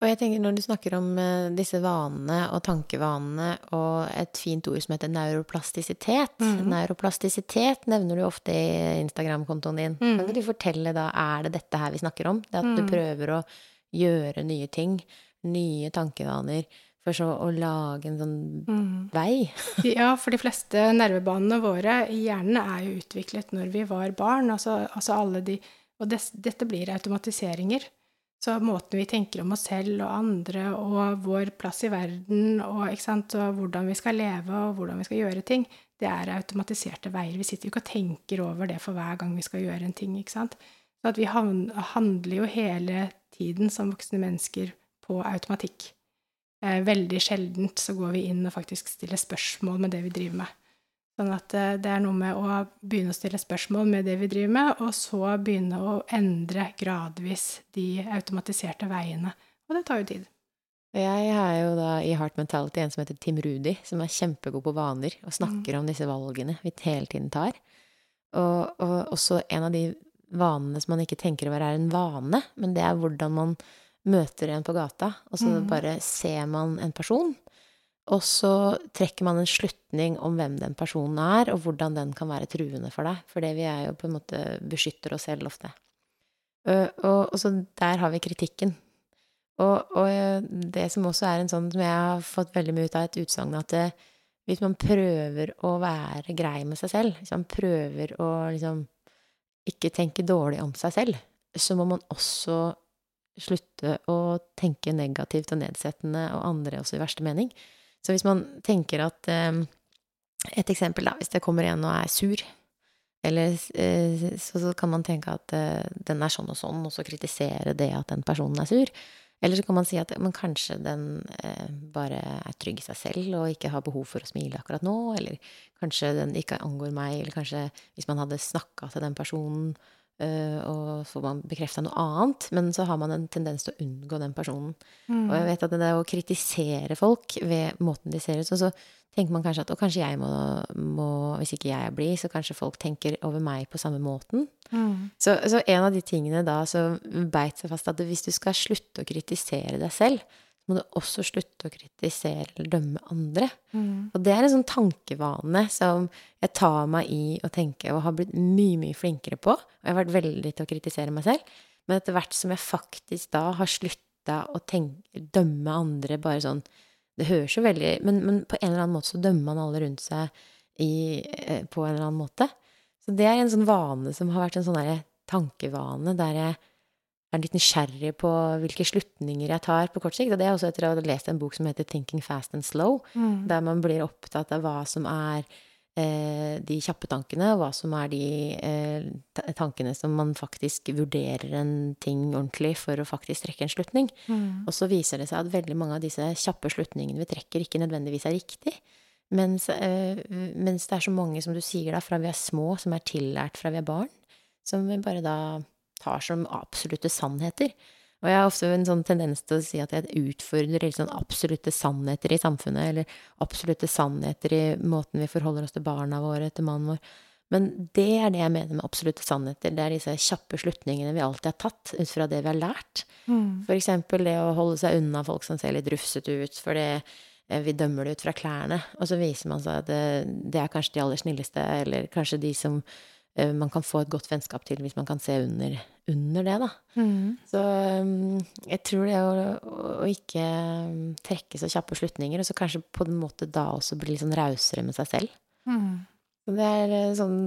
Og jeg tenker når du snakker om eh, disse vanene og tankevanene og et fint ord som heter neuroplastisitet Mhm. Neuroplastisitet nevner du ofte i Instagram-kontoen din. Mhm. Kan ikke du fortelle da, er det dette her vi snakker om? Det at du Mhm. prøver å gjøre nye ting, nye tankevaner, for så å lage en sånn Mm. vei? Ja, for de fleste nervebanene våre i hjernen er jo utviklet når vi var barn. Altså, altså alle de Og des, dette blir automatiseringer. Så måten vi tenker om oss selv og andre og vår plass i verden og, sant, og hvordan vi skal leve og hvordan vi skal gjøre ting, det er automatiserte veier. Vi sitter jo ikke og tenker over det for hver gang vi skal gjøre en ting. ikke sant? Så at vi handler jo hele tiden som voksne mennesker på automatikk. Eh, veldig sjeldent så går vi inn og faktisk stiller spørsmål med det vi driver med. Sånn at eh, det er noe med å begynne å stille spørsmål med det vi driver med, og så begynne å endre gradvis de automatiserte veiene. Og det tar jo tid. Jeg er jo da i Heart Mentality en som heter Tim Rudi, som er kjempegod på vaner og snakker mm. om disse valgene vi hele tiden tar. Og, og, også en av de vanene som man ikke tenker over er en vane, men det er hvordan man møter en på gata, og så mm. bare ser man en person, og så trekker man en slutning om hvem den personen er, og hvordan den kan være truende for deg. For det vi er jo på en måte beskytter oss selv ofte. Og, og, og så der har vi kritikken. Og, og, det som også er en sånn som jeg har fått veldig mye ut av, et utsagn at det, hvis man prøver å være grei med seg selv, hvis man prøver å liksom ikke tenke dårlig om seg selv, så må man også slutte å tenke negativt og nedsettende og andre også i verste mening. Så hvis man tenker at eh, Et eksempel, da, hvis det kommer en og er sur, eller eh, så, kan man tenke at eh, den er sånn og sånn, og så kritisere det at den personen er sur. Eller så kan man si at men kanskje den eh, bare er trygg i seg selv og ikke har behov for å smile akkurat nå. Eller kanskje den ikke angår meg. Eller kanskje hvis man hadde snakka til den personen og får man bekrefta noe annet, men så har man en tendens til å unngå den personen. Mm. Og jeg vet at det er å kritisere folk ved måten de ser ut, og så tenker man kanskje at og kanskje jeg må, må Hvis ikke jeg blid, så kanskje folk tenker over meg på samme måten. Mm. Så, så, en av de tingene da som beit seg fast, at hvis du skal slutte å kritisere deg selv, må du også slutte å kritisere eller dømme andre. Mm. Og det er en sånn tankevane som jeg tar meg i å tenke og har blitt mye, mye flinkere på. Og jeg har vært veldig til å kritisere meg selv. Men etter hvert som jeg faktisk da har slutta å tenke, dømme andre bare sånn Det høres jo veldig men, men, på en eller annen måte så dømmer man alle rundt seg i, eh, på en eller annen måte. Så det er en sånn vane som har vært en sånn tankevane der jeg er litt nysgjerrig på hvilke slutninger jeg tar på kort sikt. Og det er også etter å ha lest en bok som heter 'Thinking Fast and Slow', mm. der man blir opptatt av hva som er eh, de kjappe tankene, og hva som er de eh, tankene som man faktisk vurderer en ting ordentlig for å faktisk trekke en slutning. Mm. Og så viser det seg at veldig mange av disse kjappe slutningene vi trekker, ikke nødvendigvis er riktig. Mens, eh, mens det er så mange, som du sier da, fra vi er små, som er tillært fra vi er barn, som vi bare da tar som absolutte sannheter. Og jeg har ofte en sånn tendens til å si at jeg utfordrer sånn absolutte sannheter i samfunnet, eller absolutte sannheter i måten vi forholder oss til barna våre, til mannen vår. Men det er det jeg mener med absolutte sannheter. Det er disse kjappe slutningene vi alltid har tatt ut fra det vi har lært. Mm. For eksempel det å holde seg unna folk som ser litt rufsete ut, fordi eh, vi dømmer det ut fra klærne. Og så viser man seg at det, det er kanskje de aller snilleste, eller kanskje de som Eh, man kan få et godt vennskap til hvis man kan se under, under det, da. Mm. Så mm, jeg tror det å, å, ikke mm, trekke så kjappe slutninger, og så kanskje på en måte da også bli litt sånn rausere med seg selv. Mm. det er eh, sånn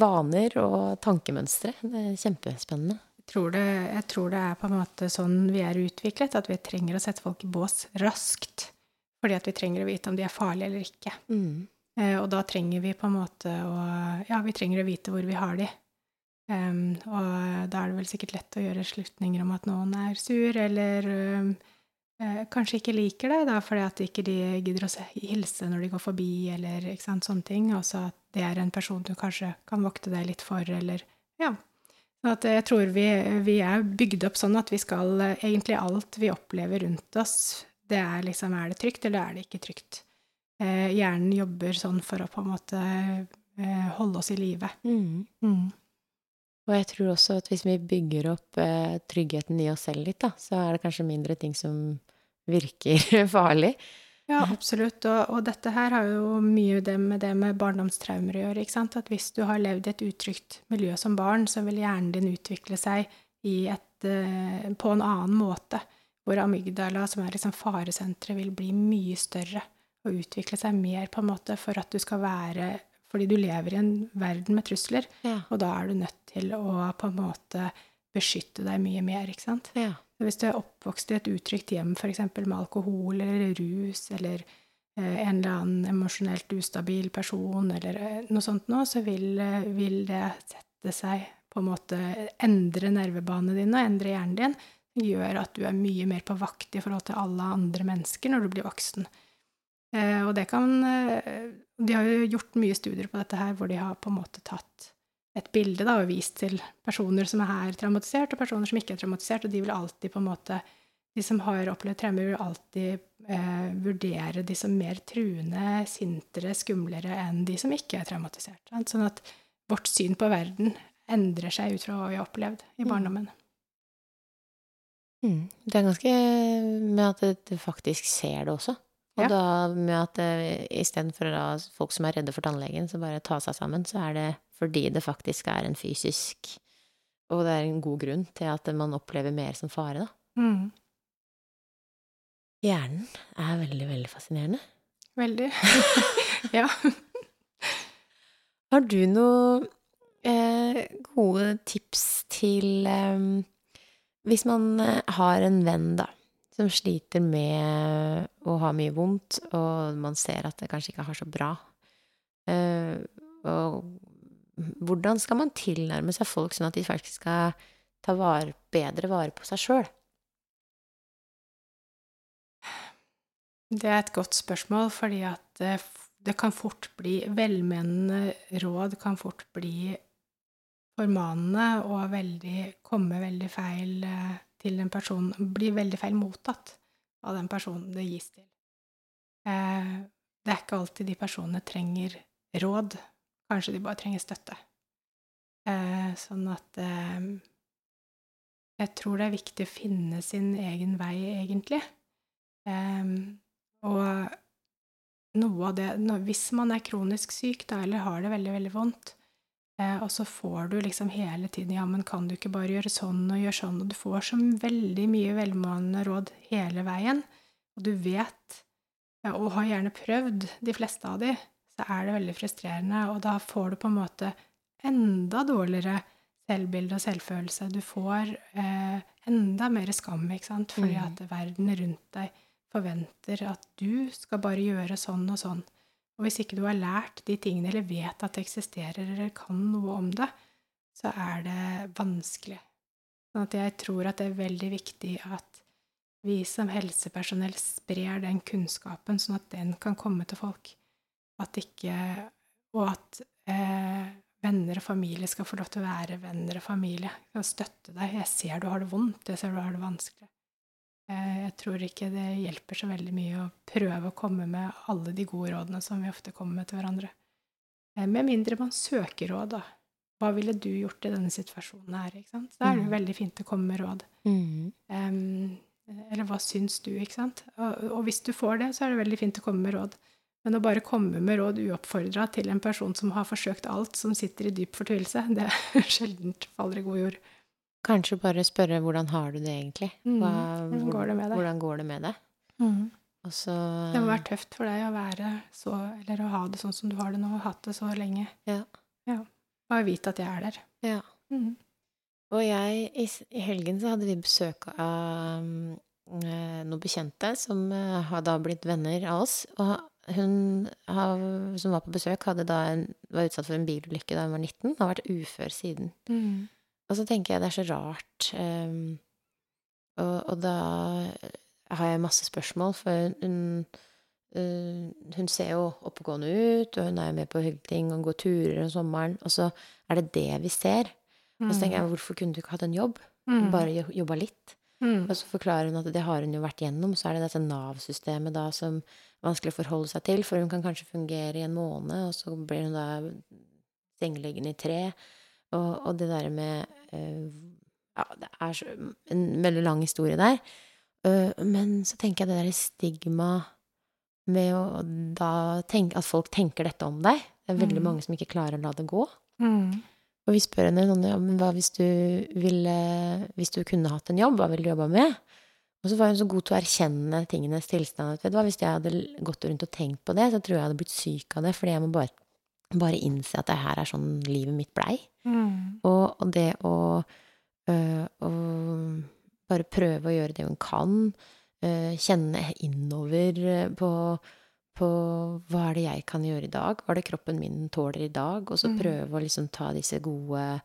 vaner og tankemønstre. Det er kjempespennende. Jeg tror, det, jeg tror det er på en måte sånn vi er utviklet, at vi trenger å sette folk i bås raskt. Fordi at vi trenger å vite om de er farlige eller ikke. Mm. Eh, og da trenger vi på en måte å Ja, vi trenger å vite hvor vi har de. Um, og da er det vel sikkert lett å gjøre slutninger om at noen er sur, eller um, uh, kanskje ikke liker deg, da, fordi at ikke de gidder å hilse når de går forbi, eller ikke sant, sånne ting. Også at det er en person du kanskje kan vokte deg litt for, eller Ja. Så at jeg tror vi, vi er bygd opp sånn at vi skal Egentlig alt vi opplever rundt oss, det er liksom Er det trygt, eller er det ikke trygt? Eh, hjernen jobber sånn for å på en måte eh, holde oss i live. Mm. Mm. Og jeg tror også at hvis vi bygger opp eh, tryggheten i oss selv litt, da, så er det kanskje mindre ting som virker farlig. Ja, absolutt. Og, og, dette her har jo mye det med det med barndomstraumer å gjøre. ikke sant? At hvis du har levd i et utrygt miljø som barn, så vil hjernen din utvikle seg et, uh, på en annen måte. Hvor amygdala, som er liksom faresenteret, vil bli mye større å utvikle seg mer på en måte for at du skal være Fordi du lever i en verden med trusler, ja. og da er du nødt til å på en måte beskytte deg mye mer, ikke sant? Ja. Hvis du er oppvokst i et utrygt hjem, f.eks. med alkohol eller rus, eller eh, en eller annen emosjonelt ustabil person, eller eh, noe sånt nå, så vil, eh, vil det sette seg på en måte Endre nervebanene dine og endre hjernen din. Gjør at du er mye mer på vakt i forhold til alle andre mennesker når du blir voksen. Eh, og det kan eh, De har jo gjort mye studier på dette her, hvor de har på en måte tatt et bilde da, og vist til personer som er traumatisert, og personer som ikke er traumatisert, og de vil alltid på en måte De som har opplevd traumer, vil alltid eh, vurdere de som mer truende, sintere, skumlere enn de som ikke er traumatisert. Sant? Sånn at vårt syn på verden endrer seg ut fra hva vi har opplevd i barndommen. Mm. Det er ganske med at du faktisk ser det også. Og Ja. da med at eh, istedenfor folk som er redde for tannlegen, så bare ta seg sammen, så er det fordi det faktisk er en fysisk Og det er en god grunn til at man opplever mer som fare, da. Mm. Hjernen er veldig, veldig fascinerende. Veldig. ja. Har du noen eh, gode tips til eh, Hvis man eh, har en venn, da, som sliter med å ha mye vondt, og man ser at det kanskje ikke har så bra Uh, og Hvordan skal man tilnærme seg folk sånn at de faktisk skal ta vare, bedre vare på seg sjøl? Det er et godt spørsmål, fordi at det, kan fort bli Velmenende råd kan fort bli formanende og veldig, komme veldig feil eh, til en person blir veldig feil mottatt av den personen det gis til. Eh, det er ikke alltid de personene trenger råd. Kanskje de bare trenger støtte. Eh, sånn at eh, Jeg tror det er viktig å finne sin egen vei, egentlig. Og noe av det Hvis man er kronisk syk da, eller har det veldig, veldig vondt, og så får du liksom hele tiden Ja, men kan du ikke bare gjøre sånn og gjøre sånn? Og du får så veldig mye velmående råd hele veien, og du vet, ja, og har gjerne prøvd de fleste av de, så er det veldig frustrerende, og da får du på en måte enda dårligere selvbilde og selvfølelse. Du får eh, enda mer skam, ikke sant, fordi Mm. at verden rundt deg forventer at du skal bare gjøre sånn og sånn. Og hvis ikke du har lært de tingene, eller vet at det eksisterer, eller kan noe om det, så er det vanskelig. Sånn at jeg tror at det er veldig viktig at vi som helsepersonell sprer den kunnskapen, sånn at den kan komme til folk. At ikke Og at eh, venner og familie skal få lov til å være venner og familie. Og støtte deg. 'Jeg ser du har det vondt. Jeg ser du har det vanskelig.' Eh, Jeg tror ikke det hjelper så veldig mye å prøve å komme med alle de gode rådene som vi ofte kommer med til hverandre. Eh, Med mindre man søker råd, da. Hva ville du gjort i denne situasjonen her? ikke sant? Da er det jo Mhm. veldig fint å komme med råd. Mm. Um, eller hva syns du, ikke sant? Og, og hvis du får det, så er det veldig fint å komme med råd. Men å bare komme med råd uoppfordra til en person som har forsøkt alt, som sitter i dyp fortvilelse, det er sjeldent faller i god jord. Kanskje bare spørre 'hvordan har du det egentlig'? Mm. Hva, Hvordan går det med deg? Hvordan går det med deg? Og så Det må være tøft for deg å være så, eller å ha det sånn som du har det nå, og hatt det så lenge. Ja. ja. Bare vite at jeg er der. Ja. Mm. Og jeg, i, i helgen så hadde vi besøk av mm, eh, noen bekjente som eh, har da blitt venner av oss. Og hun har, som var på besøk, hadde da en, var utsatt for en bilulykke da hun var 19, og har vært ufør siden. Mhm. Og så tenker jeg det er så rart. Um, og, og da har jeg masse spørsmål, for hun, eh, hun ser jo oppegående ut, og hun er jo med på hyggelige ting og går turer om sommeren, og så er det det vi ser. Og så tenker jeg, hvorfor kunne du ikke hatt en jobb? Mm. Bare jobba litt? Mm. Og så forklarer hun at det har hun jo vært gjennom, så er det dette Nav-systemet da som er vanskelig å forholde seg til, for hun kan kanskje fungere i en måned, og så blir hun da sengeliggende i tre. Og, og det der med eh, Ja, det er så, en veldig lang historie der. Eh, men så tenker jeg det der stigma med å da tenke at folk tenker dette om deg. Det er veldig Mm. mange som ikke klarer å la det gå. Mm. Og vi spør henne sånn, ja, men hva hvis du ville Hvis du kunne hatt en jobb, hva ville du jobba med? Og så var hun så god til å erkjenne tingenes tilstand. Vet du hva, Hvis jeg hadde gått rundt og tenkt på det, så tror jeg jeg hadde blitt syk av det. Fordi jeg må bare, bare innse at det her er sånn livet mitt blei. Mm. Og, og det å, øh, å bare prøve å gjøre det hun kan. øh, kjenne innover eh, på, på hva er det jeg kan gjøre i dag? Hva er det kroppen min tåler i dag? Og så Mm. prøve å liksom ta disse gode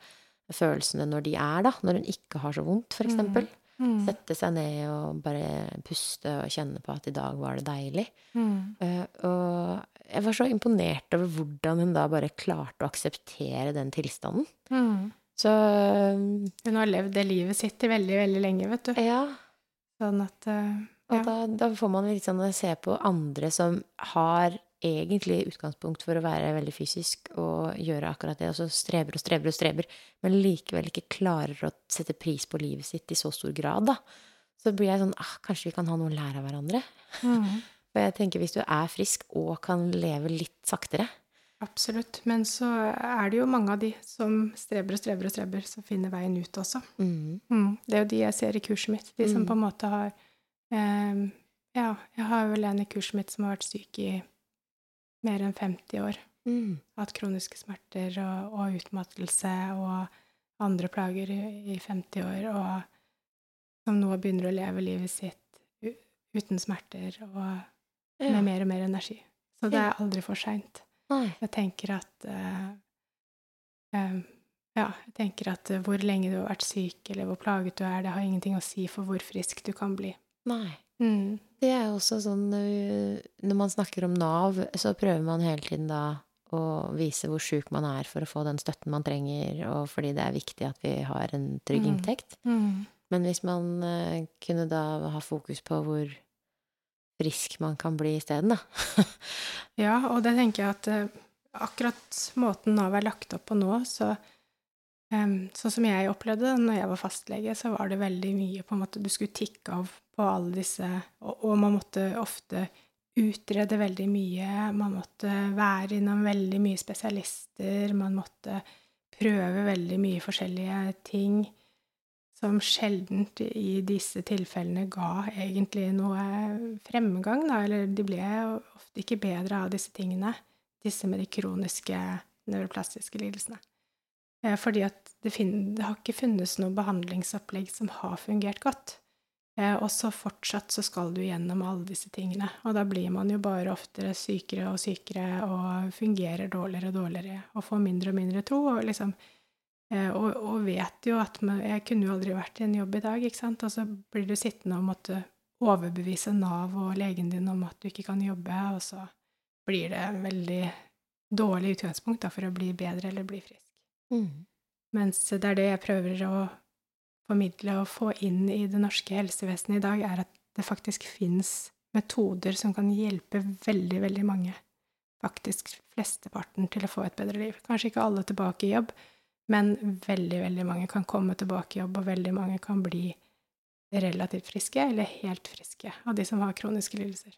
følelsene når de er, da. Når hun ikke har så vondt, for eksempel. Mm. Sette seg ned og bare puste og kjenne på at i dag var det deilig. Mm. Uh, og jeg var så imponert over hvordan hun da bare klarte å akseptere den tilstanden. Mm. Så Hun har levd det livet sitt i veldig, veldig lenge, vet du. ja. Sånn at ja. Og da, da får man litt sånn å se på andre som har egentlig utgangspunkt for å være veldig fysisk og gjøre akkurat det, og så streber og streber og streber, men likevel ikke klarer å sette pris på livet sitt i så stor grad, da. Så blir jeg sånn ah, Kanskje vi kan ha noe å lære av hverandre? Mm. For jeg tenker hvis du er frisk og kan leve litt saktere Absolutt. Men så er det jo mange av de som streber og streber og streber, som finner veien ut også. mm. Mm. Det er jo de jeg ser i kurset mitt. De som Mm. på en måte har eh, Ja, jeg har vel en i kurset mitt som har vært syk i mer enn 50 år. Mm. Hatt kroniske smerter og, og utmattelse og andre plager i, i 50 år, og som nå begynner å leve livet sitt uten smerter og Ja. med mer og mer energi. Så det er aldri for seint. Jeg tenker at uh, eh, Ja, jeg tenker at eh, hvor lenge du har vært syk, eller hvor plaget du er, det har ingenting å si for hvor frisk du kan bli. Nei. Mm. Det er jo også sånn Når man snakker om Nav, så prøver man hele tiden da å vise hvor sjuk man er for å få den støtten man trenger, og fordi det er viktig at vi har en trygg Mm. inntekt. Mm. Men hvis man kunne da ha fokus på hvor frisk man kan bli isteden, da. Ja, og det tenker jeg at eh, akkurat måten Nav er lagt opp på nå, så um, Sånn som jeg opplevde det når jeg var fastlege, så var det veldig mye på en måte Du skulle tikke av på alle disse Og, og man måtte ofte utrede veldig mye. Man måtte være innom veldig mye spesialister. Man måtte prøve veldig mye forskjellige ting som sjelden i disse tilfellene ga egentlig noe fremgang, da, eller de ble ofte ikke bedre av disse tingene, disse med de kroniske nevroplastiske lidelsene. Eh, Fordi at det, det har ikke funnes noe behandlingsopplegg som har fungert godt. Eh, Og så fortsatt så skal du gjennom alle disse tingene, og da blir man jo bare oftere sykere og sykere og fungerer dårligere og dårligere og får mindre og mindre tro, og liksom og, og vet jo at man, jeg kunne jo aldri vært i en jobb i dag, ikke sant. Og så blir du sittende og måtte overbevise Nav og legen din om at du ikke kan jobbe, og så blir det en veldig dårlig utgangspunkt da, for å bli bedre eller bli frisk. Mm. Mens det er det jeg prøver å formidle og få inn i det norske helsevesenet i dag, er at det faktisk fins metoder som kan hjelpe veldig, veldig mange, faktisk flesteparten, til å få et bedre liv. Kanskje ikke alle tilbake i jobb, men veldig, veldig mange kan komme tilbake i jobb, og veldig mange kan bli relativt friske, eller helt friske, av de som har kroniske lidelser.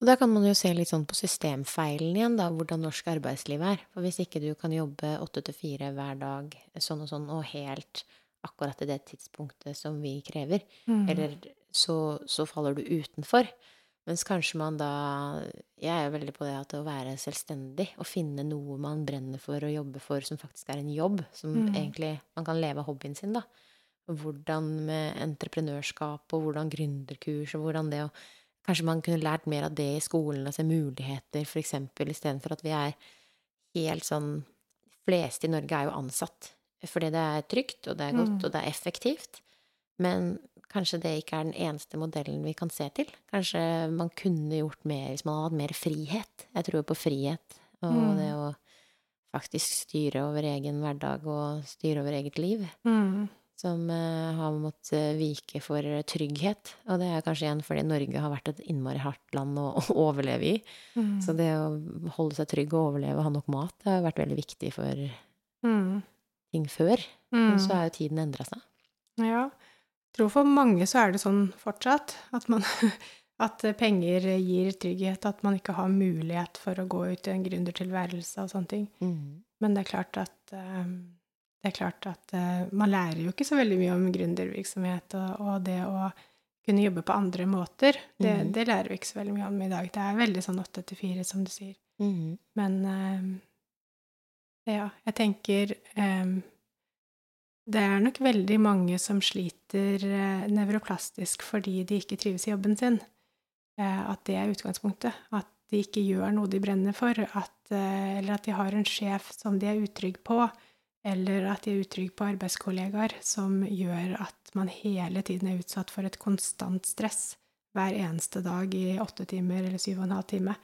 Og da kan man jo se litt sånn på systemfeilen igjen, da, hvordan norsk arbeidsliv er. For hvis ikke du kan jobbe åtte til fire hver dag, sånn og sånn, og helt akkurat til det tidspunktet som vi krever, Mm. eller så, så faller du utenfor. Mens kanskje man da Jeg er jo veldig på det at å være selvstendig og finne noe man brenner for og jobber for som faktisk er en jobb, som Mm. egentlig man kan leve av hobbyen sin, da. Hvordan med entreprenørskap og hvordan gründerkurs og hvordan det å Kanskje man kunne lært mer av det i skolen, og se muligheter, for eksempel, istedenfor at vi er helt sånn De fleste i Norge er jo ansatt fordi det er trygt, og det er godt, Mm. og det er effektivt. Men kanskje det ikke er den eneste modellen vi kan se til. Kanskje man kunne gjort mer hvis man hadde hatt mer frihet. Jeg tror på frihet, og Mm. det å faktisk styre over egen hverdag og styre over eget liv. Mm. Som uh, har måttet vike for trygghet. Og det er kanskje igjen fordi Norge har vært et innmari hardt land å, å overleve i. Mm. Så det å holde seg trygg og overleve og ha nok mat, det har vært veldig viktig for Mm. ting før. Mm. Men så er jo tiden endra seg. Ja. Jeg tror for mange så er det sånn fortsatt at man At penger gir trygghet, at man ikke har mulighet for å gå ut i en gründertilværelse og sånne ting. Mm. Men det er klart at eh, det er klart at eh, man lærer jo ikke så veldig mye om gründervirksomhet og, og det å kunne jobbe på andre måter. Det, mm. det lærer vi ikke så veldig mye om i dag. Det er veldig sånn åtte til fire, som du sier. Mm. Men eh, ja, jeg tenker det er nok veldig mange som sliter eh, nevroplastisk fordi de ikke trives i jobben sin. Eh, at det er utgangspunktet. At de ikke gjør noe de brenner for. At, eh, eller at de har en sjef som de er utrygg på. Eller at de er utrygge på arbeidskollegaer, som gjør at man hele tiden er utsatt for et konstant stress hver eneste dag i åtte timer eller syv og en halv time.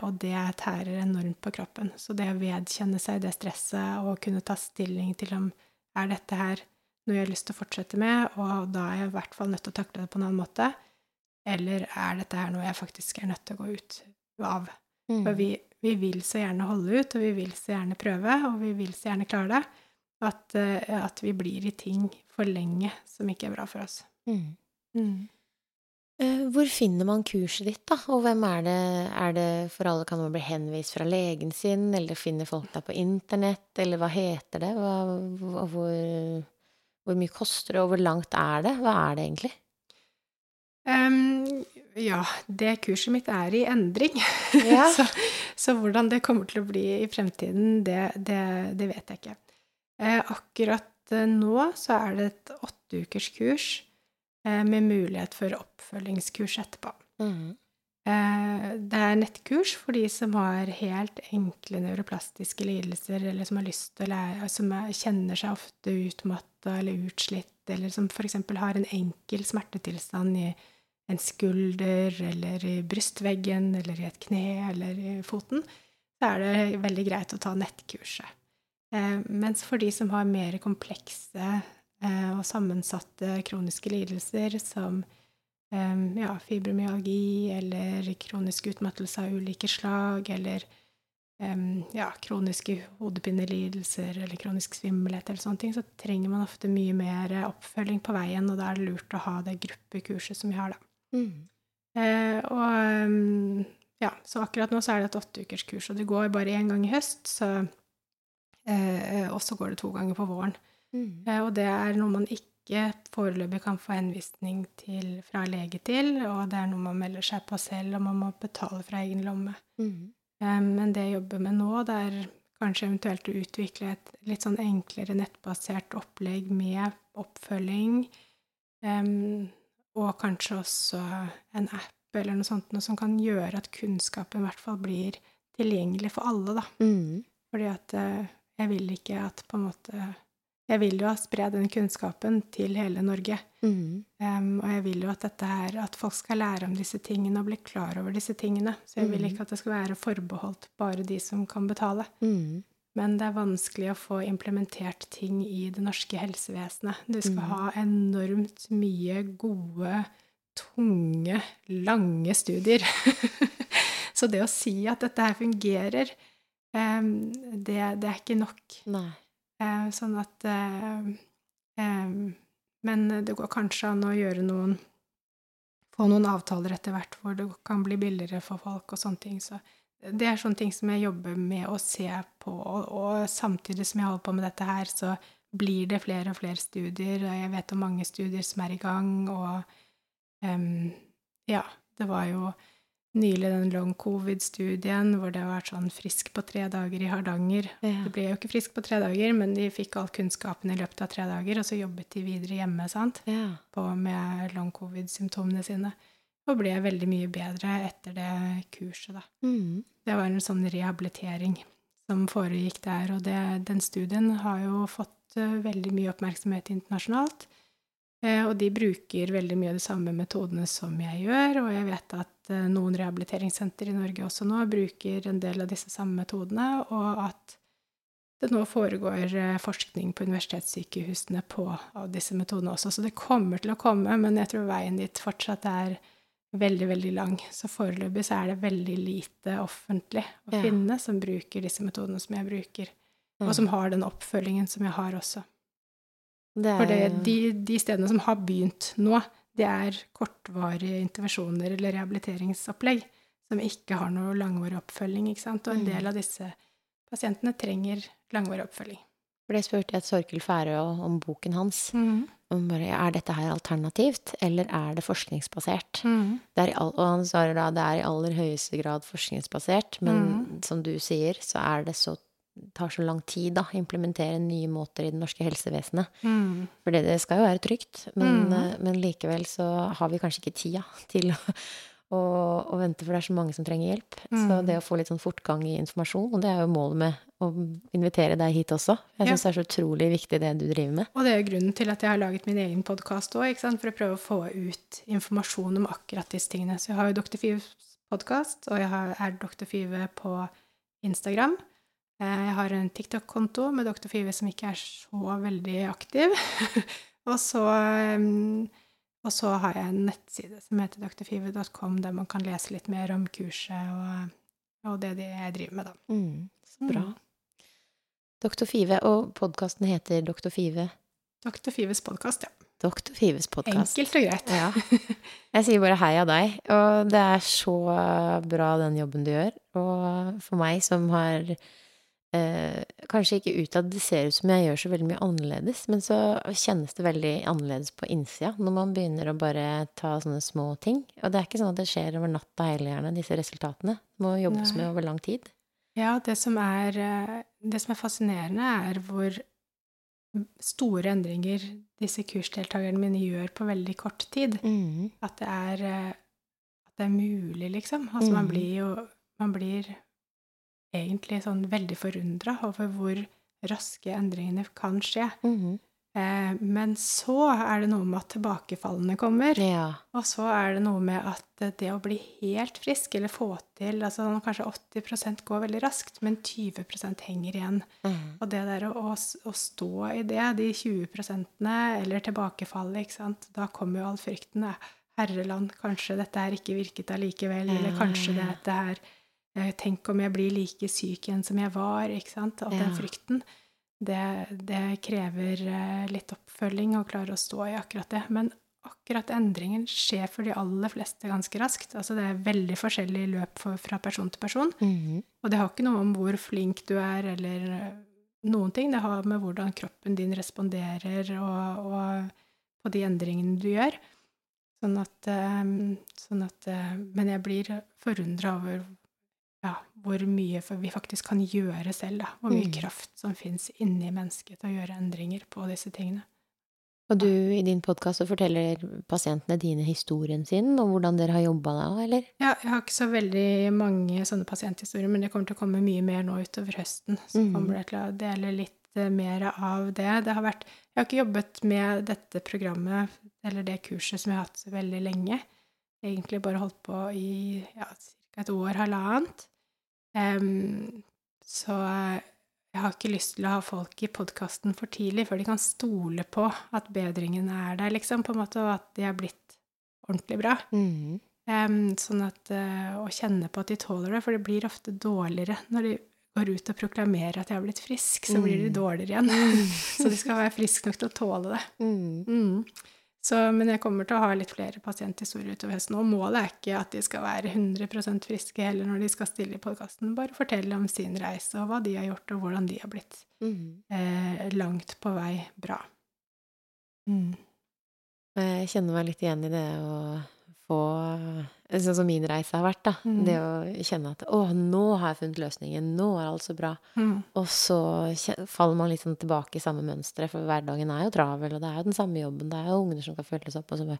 Og det tærer enormt på kroppen. Så det å vedkjenne seg det stresset og kunne ta stilling til om er dette her noe jeg har lyst til å fortsette med, og da er jeg i hvert fall nødt til å takle det på en annen måte? Eller er dette her noe jeg faktisk er nødt til å gå ut av? Mm. For vi, vi, vil så gjerne holde ut, og vi vil så gjerne prøve, og vi vil så gjerne klare det. At, uh, at vi blir i ting for lenge som ikke er bra for oss. Mm. Mm. Uh, hvor finner man kurset ditt, da? Og hvem er det? Er det for alle kan man bli henvist fra legen sin, eller finner folk deg på internett, eller hva heter det? Hva, hvor, hvor mye koster det, og hvor langt er det? Hva er det egentlig? Um, ja, det kurset mitt er i endring. Ja. så, så, hvordan det kommer til å bli i fremtiden, det, det, det vet jeg ikke. Eh, akkurat eh, nå så er det et åtteukerskurs eh, med mulighet for oppfølgingskurs etterpå. Mm. Eh, det er nettkurs for de som har helt enkle neuroplastiske lidelser, eller som har lyst til å lære, som kjenner seg ofte utmatta eller utslitt, eller som f.eks. har en enkel smertetilstand i en skulder eller i brystveggen eller i et kne eller i foten, så er det veldig greit å ta nettkurset. Eh, mens for de som har mer komplekse eh, og sammensatte kroniske lidelser som eh, ja, fibromyalgi eller kronisk utmattelse av ulike slag eller ja, kroniske hodepinelidelser eller kronisk svimmelhet eller sånne ting, så trenger man ofte mye mer oppfølging på veien, og da er det lurt å ha det gruppekurset som vi har, da. Mm. Eh, og ja, så akkurat nå så er det et åtteukerskurs, og det går bare én gang i høst, så eh, Og så går det to ganger på våren. Mm. Eh, og det er noe man ikke foreløpig kan få henvisning til fra lege til, og det er noe man melder seg på selv, og man må betale fra egen lomme. Mm. Eh, men det jeg jobber med nå, det er kanskje eventuelt å utvikle et litt sånn enklere nettbasert opplegg med oppfølging. Um, og kanskje også en app eller noe sånt noe som kan gjøre at kunnskapen i hvert fall blir tilgjengelig for alle, da. Mm. Fordi at eh, jeg vil ikke at på en måte Jeg vil jo spre den kunnskapen til hele Norge. Mm. Um, og jeg vil jo at dette her At folk skal lære om disse tingene og bli klar over disse tingene. Så jeg vil mm. ikke at det skal være forbeholdt bare de som kan betale. Mm. Men det er vanskelig å få implementert ting i det norske helsevesenet. Du skal mm. ha enormt mye gode, tunge, lange studier. Så det å si at dette her fungerer, um, det, det, er ikke nok. Nei. Uh, sånn at uh, um, Men det går kanskje an å gjøre noen Få noen avtaler etter hvert hvor det kan bli billigere for folk og sånne ting. Så det er sånne ting som jeg jobber med å se på, og, og, samtidig som jeg holder på med dette her, så blir det flere og flere studier, og jeg vet om mange studier som er i gang, og um, ja, det var jo nylig den long covid-studien hvor det var sånn frisk på tre dager i Hardanger. Ja. Det ble jo ikke frisk på tre dager, men de fikk all kunnskapen i løpet av tre dager, og så jobbet de videre hjemme sant? Ja. På, med long covid-symptomene sine. Og ble veldig mye bedre etter det kurset, da. Mm. Det var en sånn rehabilitering som foregikk der, og det, den studien har jo fått uh, veldig mye oppmerksomhet internasjonalt. Uh, og de bruker veldig mye av de samme metodene som jeg gjør, og jeg vet at uh, noen rehabiliteringssenter i Norge også nå bruker en del av disse samme metodene, og at det nå foregår forskning på universitetssykehusene på av disse metodene også. Så det kommer til å komme, men jeg tror veien dit fortsatt er veldig, veldig lang. Så foreløpig så er det veldig lite offentlig å ja. finne som bruker disse metodene som jeg bruker, og som har den oppfølgingen som jeg har også. Det. For det, de, de, stedene som har begynt nå, det er kortvarige intervensjoner eller rehabiliteringsopplegg som ikke har noe langvarig oppfølging, ikke sant. Og en mm. del av disse pasientene trenger langvarig oppfølging. For det spurte jeg Sorkil Færø om boken hans. Mm. Om bare, er dette her alternativt, eller er det forskningsbasert? Mm. Det all, og han svarer da det er i aller høyeste grad forskningsbasert, men mm. som du sier, så er det så tar så lang tid, da. Implementere nye måter i det norske helsevesenet. Mm. For det, det skal jo være trygt, men, Mhm. eh, men likevel så har vi kanskje ikke tida til å, å, å vente, for det er så mange som trenger hjelp. Så Mhm. det å få litt sånn fortgang i informasjon, og det er jo målet med å invitere deg hit også. Jeg Ja. det er så utrolig viktig det du driver med. Og det er jo grunnen til at jeg har laget min egen podkast òg, for å prøve å få ut informasjon om akkurat disse tingene. Så jeg har jo Dr. Fives podkast, og jeg har, er Dr. Five på Instagram. Eh, Jeg har en TikTok-konto med Dr. Five som ikke er så veldig aktiv. og, så, og så har jeg en nettside som heter drfive.com, der man kan lese litt mer om kurset og, og det de jeg driver med, da. Mm, så bra. Mm. Dr. Five, og podkasten heter Dr. Five. Dr. Fives podkast, ja. Dr. Fives podkast. Enkelt og greit. Ja. Jeg sier bare hei av deg. Og det er så bra den jobben du gjør. Og for meg som har eh, Kanskje ikke utad det ser ut som jeg gjør så veldig mye annerledes, men så kjennes det veldig annerledes på innsida når man begynner å bare ta sånne små ting. Og det er ikke sånn at det skjer over natta heller, gjerne, disse resultatene. Det må jobbes Nei. med over lang tid. Ja, det som er, eh, det som er fascinerende, er hvor store endringer disse kursdeltakerne mine gjør på veldig kort tid. Mm. At det er, eh, at det er mulig, liksom. Altså, man Mhm. blir jo Man blir egentlig sånn veldig forundra over hvor raske endringene kan skje. Mhm. Eh, men så er det noe med at tilbakefallene kommer. Ja. Og så er det noe med at det å bli helt frisk, eller få til altså Kanskje 80% går veldig raskt, men 20 henger igjen. Mm. Og det der å, å, å stå i det, de 20% eller tilbakefallet, ikke sant, da kommer jo all frykten. eh, Herreland, kanskje dette her ikke virket allikevel, eller Ja, kanskje ja, ja. dette her eh, Tenk om jeg blir like syk igjen som jeg var, ikke sant. At den frykten, det, det krever eh, litt oppfølging å klare å stå i akkurat det. Men akkurat endringen skjer for de aller fleste ganske raskt. Altså det er veldig forskjellig løp for, fra person til person. Mhm. Og det har ikke noe om hvor flink du er, eller eh, noen ting. Det har med hvordan kroppen din responderer, og, og på de endringene du gjør. Sånn at, eh, sånn at eh, Men jeg blir forundra over ja, hvor mye vi faktisk kan gjøre selv. Da. Hvor mye Mm. kraft som fins inni mennesket til å gjøre endringer på disse tingene. Og du i din podkast forteller pasientene dine historien sin, og hvordan dere har jobba da, eller? Ja, jeg har ikke så veldig mange sånne pasienthistorier, men det kommer til å komme mye mer nå utover høsten. Så Mhm. kommer det til å dele litt eh, mer av det. Det har vært Jeg har ikke jobbet med dette programmet, eller det kurset, som jeg har hatt så veldig lenge. Egentlig bare holdt på i ja, ca. et år, halvannet. Em, så eh, jeg har ikke lyst til å ha folk i podkasten for tidlig, før de kan stole på at bedringen er der, liksom, på en måte, og at de er blitt ordentlig bra. Mm. Um, sånn at uh, Å kjenne på at de tåler det, for det blir ofte dårligere når de går ut og proklamerer at de har blitt frisk, så blir de Mm. dårligere igjen. så de skal være friske nok til å tåle det. Mhm. Mm. Så, men jeg kommer til å ha litt flere pasienthistorier utover høsten. Og målet er ikke at de skal være 100 friske heller når de skal stille i podkasten. Bare fortelle om sin reise og hva de har gjort, og hvordan de har blitt Mm. eh, langt på vei bra. Mm. Jeg kjenner meg litt igjen i det å få Sånn som min reise har vært, da. Mm. Det å kjenne at 'Å, nå har jeg funnet løsningen. Nå er alt så bra'. Mm. Og så faller man sånn tilbake i samme mønstre, for hverdagen er jo travel, og det er jo den samme jobben, det er jo ungene som kan følges opp, og så bare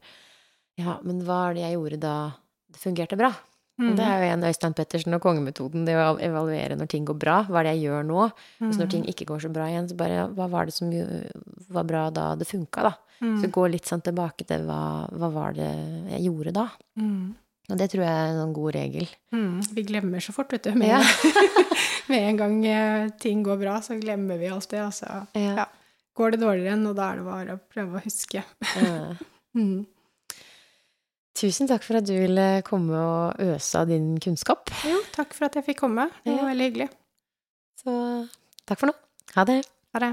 Ja, men hva er det jeg gjorde da det fungerte bra? Mm. det er jo en Øystein Pettersen og kongemetoden, det å evaluere når ting går bra. Hva er det jeg gjør nå? Mm. så når ting ikke går så bra igjen, så bare Hva var det som var bra da det funka, da? Mm. Så gå litt sånn tilbake til hva, hva var det jeg gjorde da? Mm. Og det tror jeg er en sånn god regel. Mm, vi glemmer så fort, vet du. Med, Ja. med en gang eh, ting går bra, så glemmer vi alt det. Altså. Ja. Ja. går det dårligere enn, og da er det bare å prøve å huske. Mm. Tusen takk for at du ville komme og øse av din kunnskap. Jo, takk for at jeg fikk komme. Det var veldig hyggelig. Så takk for nå. Ha det. Ha det.